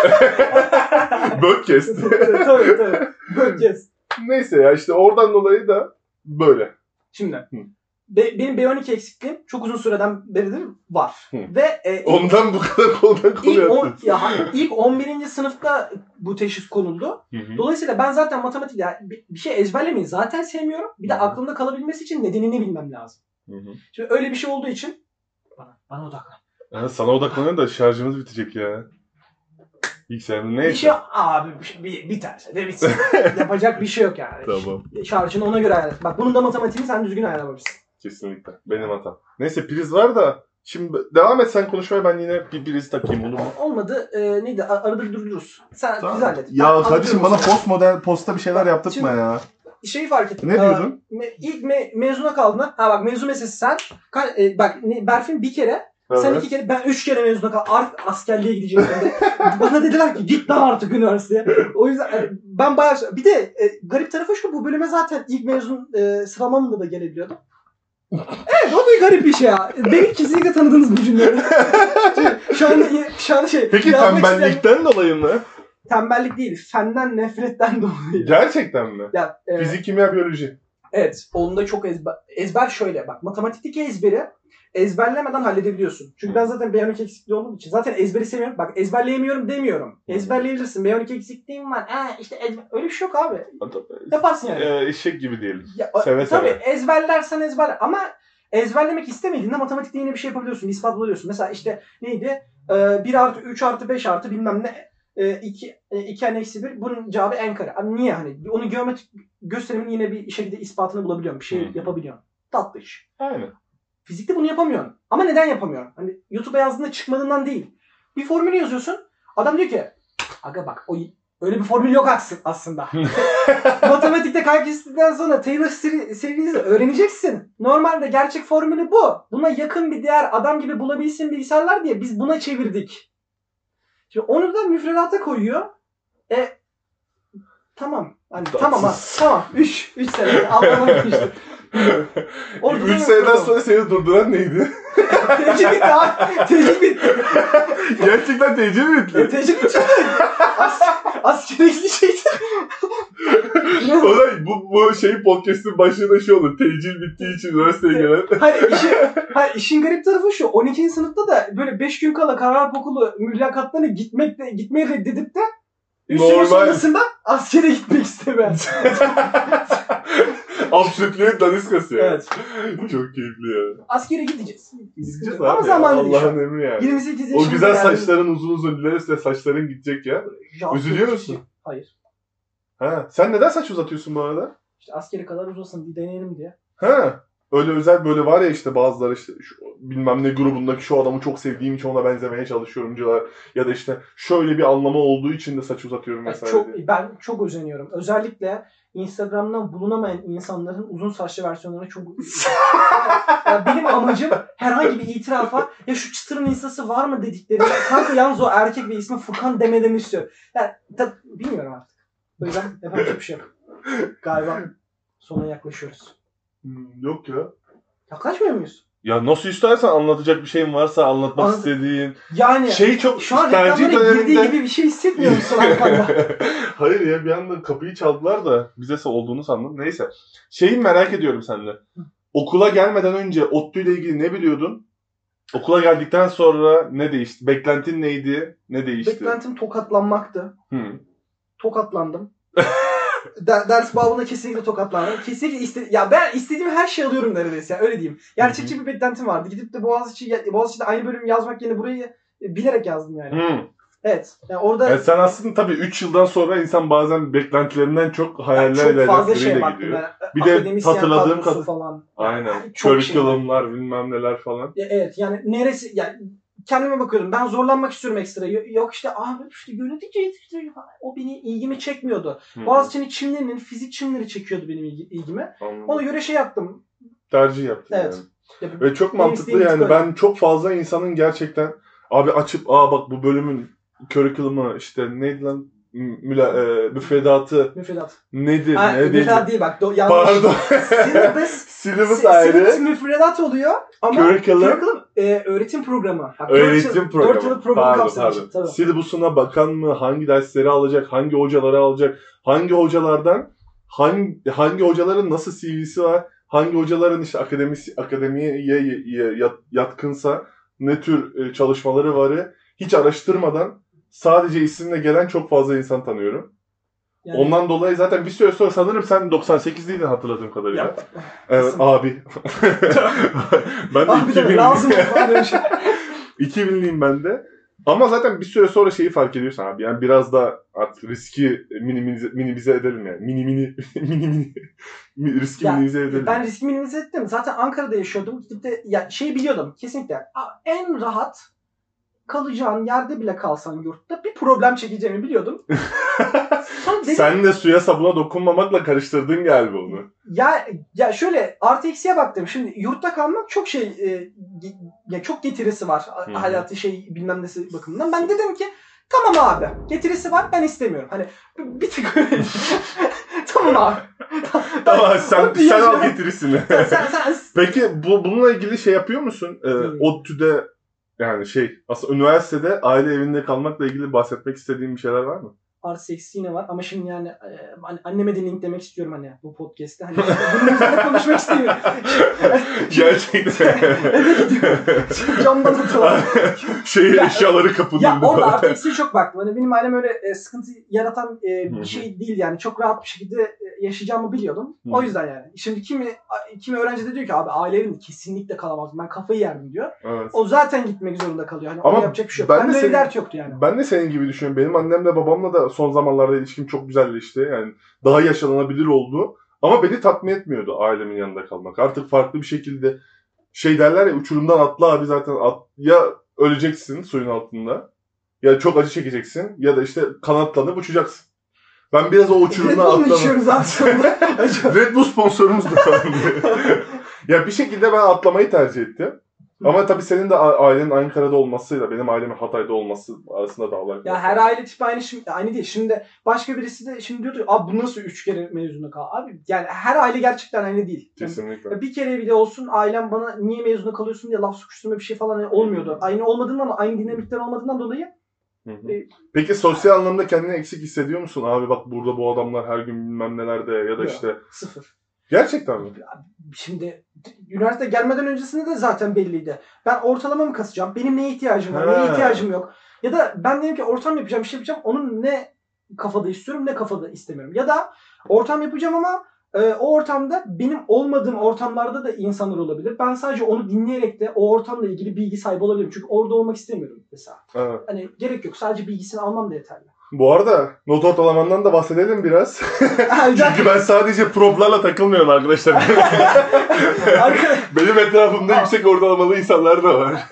Podcast. tabii tabii. Böleceğiz. Neyse ya işte oradan dolayı da böyle. Şimdi Hı. be- benim B12 eksikliğim çok uzun süreden beridir var. Hı. Ve e, ilk, Ondan bu kadar konuya ilk, on, ya, ilk 11. sınıfta bu teşhis konuldu. Hı hı. Dolayısıyla ben zaten matematik yani bir, bir şey ezberlemeyi zaten sevmiyorum. Bir de Hı. aklımda kalabilmesi için nedenini bilmem lazım. Hı hı. Şimdi öyle bir şey olduğu için bana, bana odaklan. Ha, sana odaklanın da şarjımız bitecek ya. Bilgisayarın neyse. Bir şey abi bir, şey- bir, biterse de bitsin. Yapacak bir şey yok yani. Tamam. Şarjını ona göre ayarla. Bak bunun da matematiğini sen düzgün ayarlamamışsın. Kesinlikle. Benim hatam. Neyse priz var da şimdi devam et sen konuşmaya ben yine bir priz takayım olur mu? Olmadı. E, neydi? Arada bir durdururuz. Sen Tamam. biz hallet. Ben Ya kardeşim anlatıyorum bana sana. postmodern posta bir şeyler yaptırtma Şimdi- ya. Şeyi fark ettim. Ne diyordun? me- ilk me- mezuna kaldığında. Ha bak mezun meselesi sen. Ka- e, bak ne, Berfin bir kere. Sen Evet. iki kere. Ben üç kere mezuna kaldım. Artık askerliğe gideceğim. Bana dediler ki git lan artık üniversiteye. O yüzden e, ben bayağı... Bir de e, garip tarafı şu bu bölüme zaten ilk mezun e, sıralamamda da gelebiliyordum. Evet o da garip bir şey ya. Beni kesinlikle tanıdınız bu cümleleri. şu anda şu anda şey. Peki yazmak isteyen- tembellikten dolayı mı? Tembellik değil. Fenden nefretten dolayı. Gerçekten mi? Ya, e, Fizik, kimya, biyoloji. Evet. Onda çok ezber. Ezber şöyle bak. Matematikteki ezberi ezberlemeden halledebiliyorsun. Çünkü ben zaten B12 eksikliği olduğum için zaten ezberi seviyorum. Bak ezberleyemiyorum demiyorum. Ezberleyebilirsin. B12 eksikliğim var. Ha işte ezber... öyle bir şey yok abi. Yaparsın yani. Ee, eşek gibi diyelim. Ya, seve tabii seve. ezberlersen ezberle. Ama ezberlemek istemediğinde matematikte yine bir şey yapabiliyorsun. İspat buluyorsun. Mesela işte neydi? Ee, 1 artı 3 artı 5 artı bilmem ne. 2 2 n eksi 1 bunun cevabı n kare. Abi niye hani? Onu geometrik gösterimin yine bir şekilde ispatını bulabiliyorum. Bir şey hı. yapabiliyorum. Tatlı iş. Aynen. Fizikte bunu yapamıyorsun. Ama neden yapamıyorsun? Hani YouTube'a yazdığında çıkmadığından değil. Bir formülü yazıyorsun. Adam diyor ki aga bak o öyle bir formül yok aslında-. Matematikte kalküsünden sonra Taylor seri- series'i öğreneceksin. Normalde gerçek formülü bu. Buna yakın bir değer adam gibi bulabilsin bilgisayarlar diye biz buna çevirdik. Şimdi onu da müfredata koyuyor. E tamam. Hani tamam ha, tamam. 3 3 sene Allah'ım işte. Orada da 3 yok seneden sonra seni durduran neydi? Tecil bitti abi. Tecil bitti. Gerçekten tecil mi E, bitti? Tecil bitti. As askere gidecekti. o da bu, bu şey podcast'in başında şey olur. Tecil bittiği için üniversiteye gelen. Hayır, işi, hayır işin garip tarafı şu. 12. sınıfta da böyle 5 gün kala karar okulu mülakatlarına gitmek de, gitmeyi reddedip de üstüne Normal. sonrasında askere gitmek istemez. Absürtlüğün daniskası ya. evet. Çok keyifli ya. Askere gideceğiz. Gideceğiz Ama abi ya. zamanı değil Allah'ın emri yani. 28 yaşında O güzel yani. saçların uzun uzun ilerisi saçların gidecek ya. Ya, Üzülüyor çok musun? şey. Hayır. Ha, sen neden saç uzatıyorsun bu arada? İşte askere kadar uzasın bir deneyelim diye. Ha. Öyle özel böyle var ya işte bazıları işte şu, bilmem ne grubundaki şu adamı çok sevdiğim için ona benzemeye çalışıyorumcular ya da işte şöyle bir anlamı olduğu için de saç uzatıyorum Yani mesela. çok diye. ben çok özeniyorum. Özellikle Instagram'dan bulunamayan insanların uzun saçlı versiyonlarına çok Ya benim amacım herhangi bir itirafa ya şu çıtırın instası var mı dedikleri kanka yalnız o erkek ve ismi Furkan demelerini istiyor. Yani tab- bilmiyorum artık. O yüzden yapacak bir şey yok. Galiba sona yaklaşıyoruz. Hmm, yok ya. Yaklaşmıyor muyuz? Ya nasıl istersen anlatacak bir şeyin varsa anlatmak Anlat- istediğin. Yani Şey çok şu an tercih reklamlara girdiği döneminde. gibi bir şey hissetmiyor musun arkanda? Hayır ya bir anda kapıyı çaldılar da bize olduğunu sandım. Neyse. Şeyi merak ediyorum seninle. Okula gelmeden önce ODTÜ ile ilgili ne biliyordun? Okula geldikten sonra ne değişti? Beklentin neydi? Ne değişti? Beklentim tokatlanmaktı. Hı. Tokatlandım. Der- ders babında kesinlikle tokatlandım. Kesinlikle iste ya ben istediğim her şeyi alıyorum neredeyse ya öyle diyeyim. Gerçekçi bir beklentim vardı. Gidip de Boğaziçi Boğaziçi'de aynı bölüm yazmak yerine burayı e, bilerek yazdım yani. Hı. Evet. Yani orada Yani sen aslında tabii 3 yıldan sonra insan bazen beklentilerinden çok hayallerle çok fazla şey gidiyor. Yani, Bir de hatırladığım kadrosu kad- falan. Aynen. Yani çok şey. Curriculum'lar bilmem neler falan. Ya Evet yani neresi yani kendime bakıyordum. Ben zorlanmak istiyorum ekstra. Yo- Yok işte abi işte yönetici işte o beni ilgimi çekmiyordu. Hı. Boğaziçi'nin çimlerinin fizik çimleri çekiyordu benim ilgi- ilgimi. Anladım. Ona göre şey yaptım. Tercih yaptın Evet. yani. Ya, Ve çok mantıklı yani. Ben çok fazla insanın gerçekten abi açıp aa bak bu bölümün curriculum'ı işte neydi lan Müla, e, müfredatı Müfredat. nedir Ha, ne müfredat değil bak. Do- yanlış. Pardon. Syllabus. Syllabus ayrı. syllabus müfredat oluyor ama Curriculum. curriculum e, öğretim programı. Bak, Öğretim yıl- programı. Dört yıllık programı pardon, kapsamış. pardon. Tabii. Syllabus'una bakan mı? Hangi dersleri alacak? Hangi hocaları alacak? Hangi hocalardan hangi hangi hocaların nasıl CV'si var? Hangi hocaların işte akademisi akademiye ye- ye- yat- yatkınsa ne tür e, çalışmaları var? Hiç araştırmadan sadece isimle gelen çok fazla insan tanıyorum. Yani- Ondan dolayı zaten bir süre sonra sanırım sen 98'liydin hatırladığım kadarıyla. Ya, Evet abi. ben de Abi de 2000'liyim. lazım falan böyle şey. 2000'liyim ben de. Ama zaten bir süre sonra şeyi fark ediyorsun abi. Yani biraz da artık riski minimize, minimize edelim yani. Mini mini mini mini mi- riski Ya, minimize edelim. Ben riski minimize ettim. Zaten Ankara'da yaşıyordum. Gidip de ya şey biliyordum kesinlikle. En rahat kalacağın yerde bile kalsan yurtta bir problem çekeceğimi biliyordum. Sonra dedim, Sen de suya sabuna dokunmamakla karıştırdın galiba onu. Ya ya şöyle artı eksiye baktım. Şimdi yurtta kalmak çok şey e, ya çok getirisi var Hı. hayatı şey bilmem nesi bakımından. Ben dedim ki tamam abi getirisi var ben istemiyorum. Hani bir tık tamam abi. Ama sen, sen al getirisini. sen, sen, sen, Peki bu bununla ilgili şey yapıyor musun? Ee. ODTÜ'de yani şey aslında üniversitede aile evinde kalmakla ilgili bahsetmek istediğin bir şeyler var mı? Artı eksi yine var ama şimdi yani e, hani anneme de link demek istiyorum hani bu podcast'te. Hani bunun üzerine konuşmak istemiyorum. Gerçekten. Eve gidiyorum. Camdan atıyorum. şey Ya- eşyaları kapının Ya orada artı eksiği çok baktım. Hani benim ailem öyle e, sıkıntı yaratan e, bir şey değil yani. Çok rahat bir şekilde e, yaşayacağımı biliyordum. O yüzden yani. Şimdi kimi kimi öğrenci de diyor ki abi aile evinde kesinlikle kalamazdım. Ben kafayı yerdim diyor. Evet. O zaten gitmek zorunda kalıyor. Hani Ama yapacak bir şey yok. ben Ben de senin- dert yoktu yani. Ben de senin gibi düşünüyorum. Benim annemle babamla da son zamanlarda ilişkim çok güzelleşti. Yani daha yaşanılabilir oldu. Ama beni tatmin etmiyordu ailemin yanında kalmak. Artık farklı bir şekilde şey derler ya uçurumdan atla abi zaten at, ya öleceksin suyun altında ya çok acı çekeceksin ya da işte kanatlanıp uçacaksın. Ben biraz o uçurumdan sonunda? Acaba- Red Bull sponsorumuz da falan diye. ya bir şekilde ben atlamayı tercih ettim. Ama tabii senin de ailenin Ankara'da olmasıyla benim ailemin Hatay'da olması arasında dağlar. Ya her aile tipi aynı şimdi aynı değil. Şimdi başka birisi de şimdi diyordu abi bu nasıl üç kere mezuna kal? Abi yani her aile gerçekten aynı değil. Yani Kesinlikle. bir kere bile olsun ailem bana niye mezuna kalıyorsun diye laf sokuşturma bir şey falan olmuyordu. Aynı olmadığından aynı dinamikler olmadığından dolayı Hı hı. E, Peki sosyal anlamda kendini eksik hissediyor musun? Abi bak burada bu adamlar her gün bilmem nelerde ya da Yok. işte. sıfır. Gerçekten mi? Şimdi üniversite gelmeden öncesinde de zaten belliydi. Ben ortalama mı kasacağım? Benim neye ihtiyacım var? Ha. Neye ihtiyacım yok? Ya da ben dedim ki ortam yapacağım, bir şey yapacağım. Onun ne kafada istiyorum, ne kafada istemiyorum. Ya da ortam yapacağım ama e, o ortamda benim olmadığım ortamlarda da insanlar olabilir. Ben sadece onu dinleyerek de o ortamla ilgili bilgi sahibi olabilirim. Çünkü orada olmak istemiyorum mesela. Evet. Hani gerek yok. Sadece bilgisini almam da yeterli. Bu arada not ortalamandan da bahsedelim biraz. Çünkü ben sadece proplarla takılmıyorum arkadaşlar. Arka- Benim etrafımda yüksek ortalamalı insanlar da var.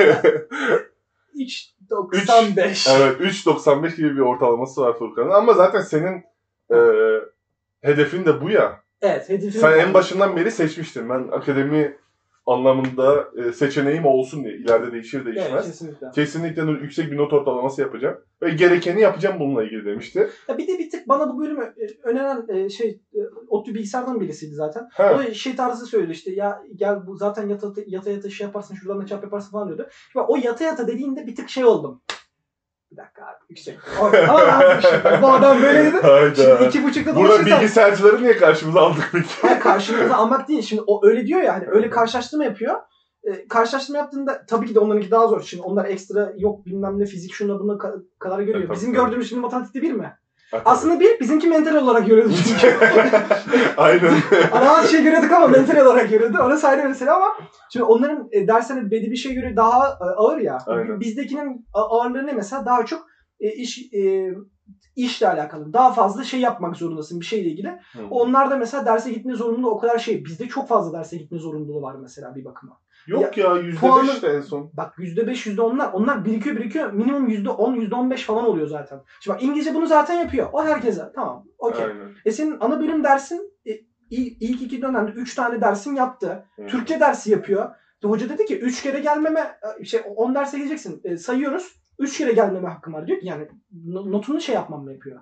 3.95. evet 3.95 gibi bir ortalaması var Furkan'ın. Ama zaten senin e, hedefin de bu ya. Evet. Hedefim Sen en başından beri seçmiştin. Ben akademi anlamında e, seçeneğim olsun diye. İleride değişir değişmez. Evet, kesinlikle. Kesinlikle yüksek bir not ortalaması yapacağım. Ve gerekeni yapacağım bununla ilgili demişti. Ya bir de bir tık bana bu bölümü e, öneren e, şey e, ODTÜ bilgisayardan birisiydi zaten. Ha. O da şey tarzı söyledi işte ya gel bu zaten yata yata, yata şey yaparsın şuradan da çap yaparsın falan diyordu. Şimdi o yata yata dediğinde bir tık şey oldum. Bir dakika abi yüksek. Ama abi şimdi bu adam böyle dedi. Şimdi Hayda. iki buçukta Burada dolaşırsan bilgisayarcıları niye karşımıza aldık peki? hayır, karşımıza almak değil. Şimdi o öyle diyor ya hani öyle karşılaştırma yapıyor. E, karşılaştırma yaptığında tabii ki de onlarınki daha zor. Şimdi onlar ekstra yok bilmem ne fizik şuna buna ka- kadar görüyor. Tabii, Bizim gördüğümüz şimdi matematikte bir mi? Aslında bir bizimki mental olarak görüyordu çünkü. Aynen. Ana şey görüyorduk ama mental olarak görüyordu. Orası ayrı mesele ama şimdi onların e, derslerinin belli bir şeye göre daha e, ağır ya. Aynen. Bizdekinin ağırlığı ne mesela? Daha çok e, iş e, işle alakalı. Daha fazla şey yapmak zorundasın bir şeyle ilgili. Onlar da mesela derse gitme zorunluluğu o kadar şey. Bizde çok fazla derse gitme zorunluluğu var mesela bir bakıma. Yok ya puanı- beş de en son. Bak %5, %10'lar. Onlar birikiyor birikiyor. Minimum %10, %15 falan oluyor zaten. Şimdi bak İngilizce bunu zaten yapıyor. O herkese. Tamam. Okey. E senin ana bölüm dersin e, il- ilk iki dönemde 3 tane dersin yaptı. Hı. Türkçe dersi yapıyor. İşte hoca dedi ki 3 kere gelmeme e, şey 10 derse geleceksin. E, sayıyoruz. 3 kere gelmeme hakkım var diyor ki yani no- notunu şey yapmam yapıyor.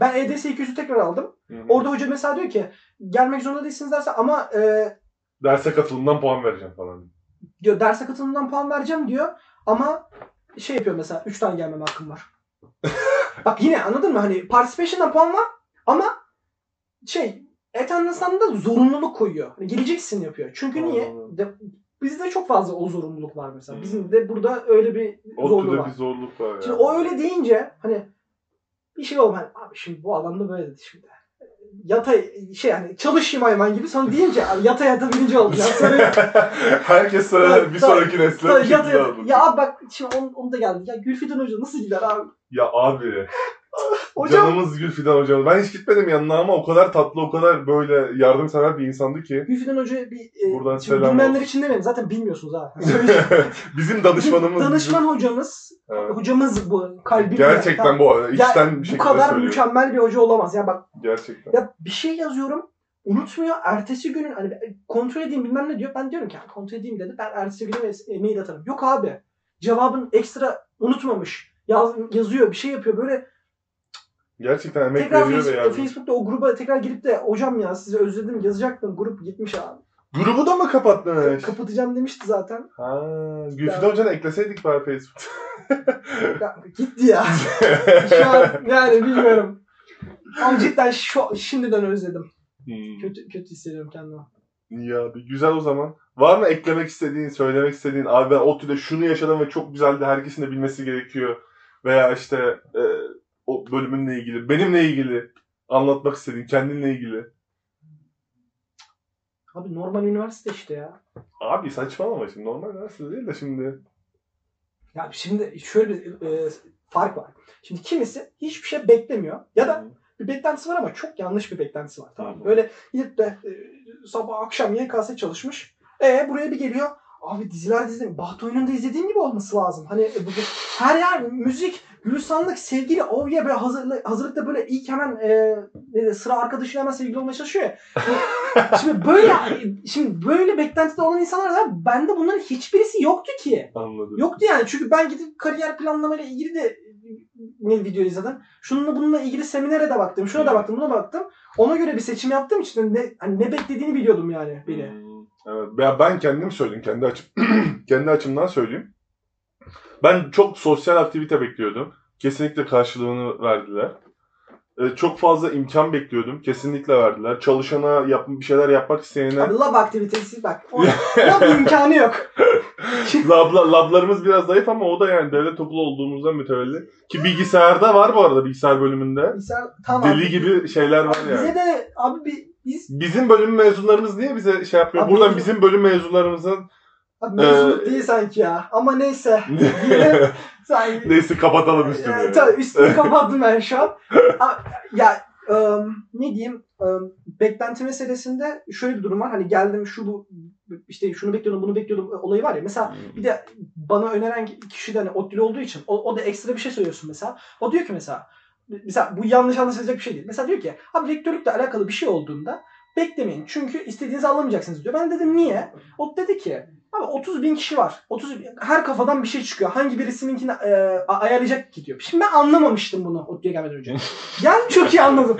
Ben E EDS 200'ü tekrar aldım. Hı hı. Orada hoca mesela diyor ki gelmek zorunda değilsiniz derse ama e, Derse katılımdan puan vereceğim falan. Diyor derse katılımdan puan vereceğim diyor ama şey yapıyor mesela 3 tane gelmeme hakkım var. Bak yine anladın mı? Hani participation'dan puan var ama şey attendance'dan da zorunluluk koyuyor. Hani geleceksin yapıyor. Çünkü niye? De, bizde çok fazla o zorunluluk var mesela. Hmm. Bizim de burada öyle bir zorluğu ODTÜ'de var. bir zorluk var ya. Şimdi o öyle deyince hani bir şey. Hani, abi şimdi bu adam da böyle dedi şimdi. Yata şey hani çalışayım hayvan gibi sonra deyince abi yata yata birinci olacağım. Sonra Herkes sonra Tabii, bir sonraki nesle yata şey yata. Ya abi bak şimdi onu, onu da geldi. Ya Gülfidan Hoca nasıl gider abi? Ya abi. Hocam Canımız Gülfidan hocam. Ben hiç gitmedim yanına ama o kadar tatlı, o kadar böyle yardımsever bir insandı ki. Gülfidan Hoca bir e, Buradan şimdi selam bilmeyenler olsun. için demeyin. Zaten bilmiyorsunuz ha. Bizim danışmanımız. Danışman hocamız, Evet. hocamız bu. Kalbimle. Gerçekten bu arada. Ya, içten bir bu şekilde kadar söylüyorum. mükemmel bir hoca olamaz. Ya bak Gerçekten. ya bir şey yazıyorum unutmuyor. Ertesi günün hani kontrol edeyim bilmem ne diyor. Ben diyorum ki "Ya kontrol edeyim dedi. Ben ertesi günü e, mail atarım. Yok abi. Cevabın ekstra unutmamış. Yaz, yazıyor bir şey yapıyor. Böyle Gerçekten emek tekrar veriyor ve Facebook, yardım. Facebook'ta o gruba tekrar girip de hocam ya sizi özledim yazacaktım. Grup gitmiş abi. Grubu da mı kapatmış? Kapatacağım demişti zaten. ha, Gülfidan Hoca'nı ekleseydik bari Facebook'ta. Ya, gitti ya. Şu an yani bilmiyorum. Ama cidden şu, şimdiden özledim. Hmm. Kötü kötü hissediyorum kendimi. İyi abi. Güzel o zaman. Var mı eklemek istediğin, söylemek istediğin? Abi ben ODTÜ'de şunu yaşadım ve çok güzeldi. Herkesin de bilmesi gerekiyor. Veya işte e, o bölümünle ilgili, benimle ilgili anlatmak istediğin, kendinle ilgili. Abi normal üniversite işte ya. Abi saçmalama şimdi. Normal üniversite değil de şimdi. Ya şimdi şöyle bir e, fark var. Şimdi kimisi hiçbir şey beklemiyor. Ya da bir beklentisi var ama çok yanlış bir beklentisi var. Tamam mı? Böyle gidip de e, sabah akşam YKS çalışmış. E buraya bir geliyor. Abi diziler dizi. Baht oyununda izlediğin gibi olması lazım. Hani e, bu, bu- her yer müzik, gülistanlık, sevgili, yeah böyle hazırlı, hazırlıkta böyle ilk hemen e, ne de, sıra arkadaşıyla hemen sevgili olmaya çalışıyor ya. Bu- şimdi böyle şimdi böyle beklentide olan insanlar da bende bunların hiçbirisi yoktu ki. Anladım. Yoktu yani çünkü ben gidip kariyer planlamayla ilgili de ne video izledim. Şununla bununla ilgili seminere de baktım. Şuna da baktım, buna baktım. Ona göre bir seçim yaptığım için ne, hani ne beklediğini biliyordum yani beni. Hmm, Evet. Ben kendim söyleyeyim. Kendi açım kendi açımdan söyleyeyim. Ben çok sosyal aktivite bekliyordum. Kesinlikle karşılığını verdiler. Ee, çok fazla imkan bekliyordum. Kesinlikle verdiler. Çalışana yap, bir şeyler yapmak isteyene Abi lab aktivitesi bak. O, lab imkanı yok. Labla, lablarımız biraz zayıf ama o da yani devlet okulu olduğumuzdan mütevelli. Ki bilgisayarda var bu arada bilgisayar bölümünde. Bilgisayar tamam. Deli gibi şeyler var Bize yani. de abi bi- biz Bizim bölüm mezunlarımız niye bize şey yapıyor? Abi Buradan bizim- bölüm mezunlarımızın abi mezunluk Ee, değil sanki ya. Ama neyse. Yine sanki. neyse kapatalım üstünü. Ee, tabii üstünü kapattım ben şu an. Ya ım, ne diyeyim ım, beklenti meselesinde şöyle bir durum var. Hani geldim şu bu işte şunu bekliyordum bunu bekliyordum olayı var ya. Mesela bir de bana öneren kişi de hani ODTÜ'lü olduğu için o, o da ekstra bir şey söylüyorsun mesela. O diyor ki mesela mesela bu yanlış anlaşılacak bir şey değil. Mesela diyor ki abi rektörlükle alakalı bir şey olduğunda beklemeyin. Çünkü istediğinizi alamayacaksınız diyor. Ben dedim niye? O dedi ki abi 30 bin kişi var. 30 bin, her kafadan bir şey çıkıyor. Hangi birisininkini e, ayarlayacak ki diyor. Şimdi ben anlamamıştım bunu ODTÜ'ye gelmeden önce. yani çok iyi anladım.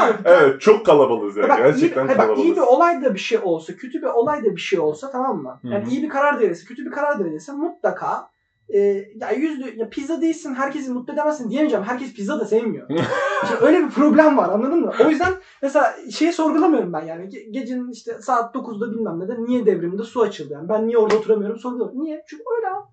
Abi, Evet çok kalabalığız yani. Bak, iyi, Gerçekten bak, kalabalığız. iyi bir olay da bir şey olsa, kötü bir olay da bir şey olsa tamam mı? Yani Hı hı. iyi bir karar da verirse, kötü bir karar da verirse mutlaka e, ya yüzlü ya pizza değilsin herkesi mutlu edemezsin diyemeyeceğim. Herkes pizza da sevmiyor. Şimdi öyle bir problem var anladın mı? O yüzden mesela şeyi sorgulamıyorum ben yani. Ge- gecenin işte saat 9'da bilmem ne de niye devrimde su açıldı yani. Ben niye orada oturamıyorum sorgulamıyorum. Niye? Çünkü öyle abi.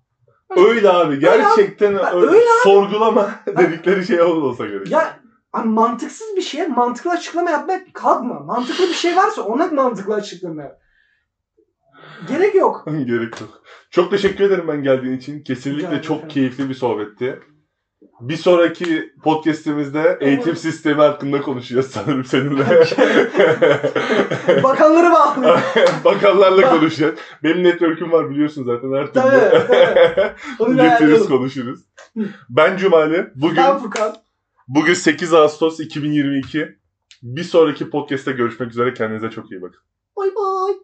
Öyle abi gerçekten Ha, öyle. öyle Sorgulama dedikleri şey olsa gerek. Ya abi mantıksız bir şeye mantıklı açıklama yapmaya kalkma. Mantıklı bir şey varsa ona mantıklı açıklama yap. Gerek yok. Gerek yok. Çok teşekkür ederim ben geldiğin için. Rica Kesinlikle ederim. çok keyifli bir sohbetti. Bir sonraki podcastimizde eğitim sistemi hakkında konuşacağız sanırım seninle. Bakanları bağlıyor. Bakanlarla konuşacağız. Benim network'üm var biliyorsun zaten her türlü. Tabii, tabii. Getiririz konuşuruz. Ben Cumali. Bugün Ben Furkan. bugün 8 Ağustos 2022. Bir sonraki podcast'te görüşmek üzere. Kendinize çok iyi bakın. Bay bay.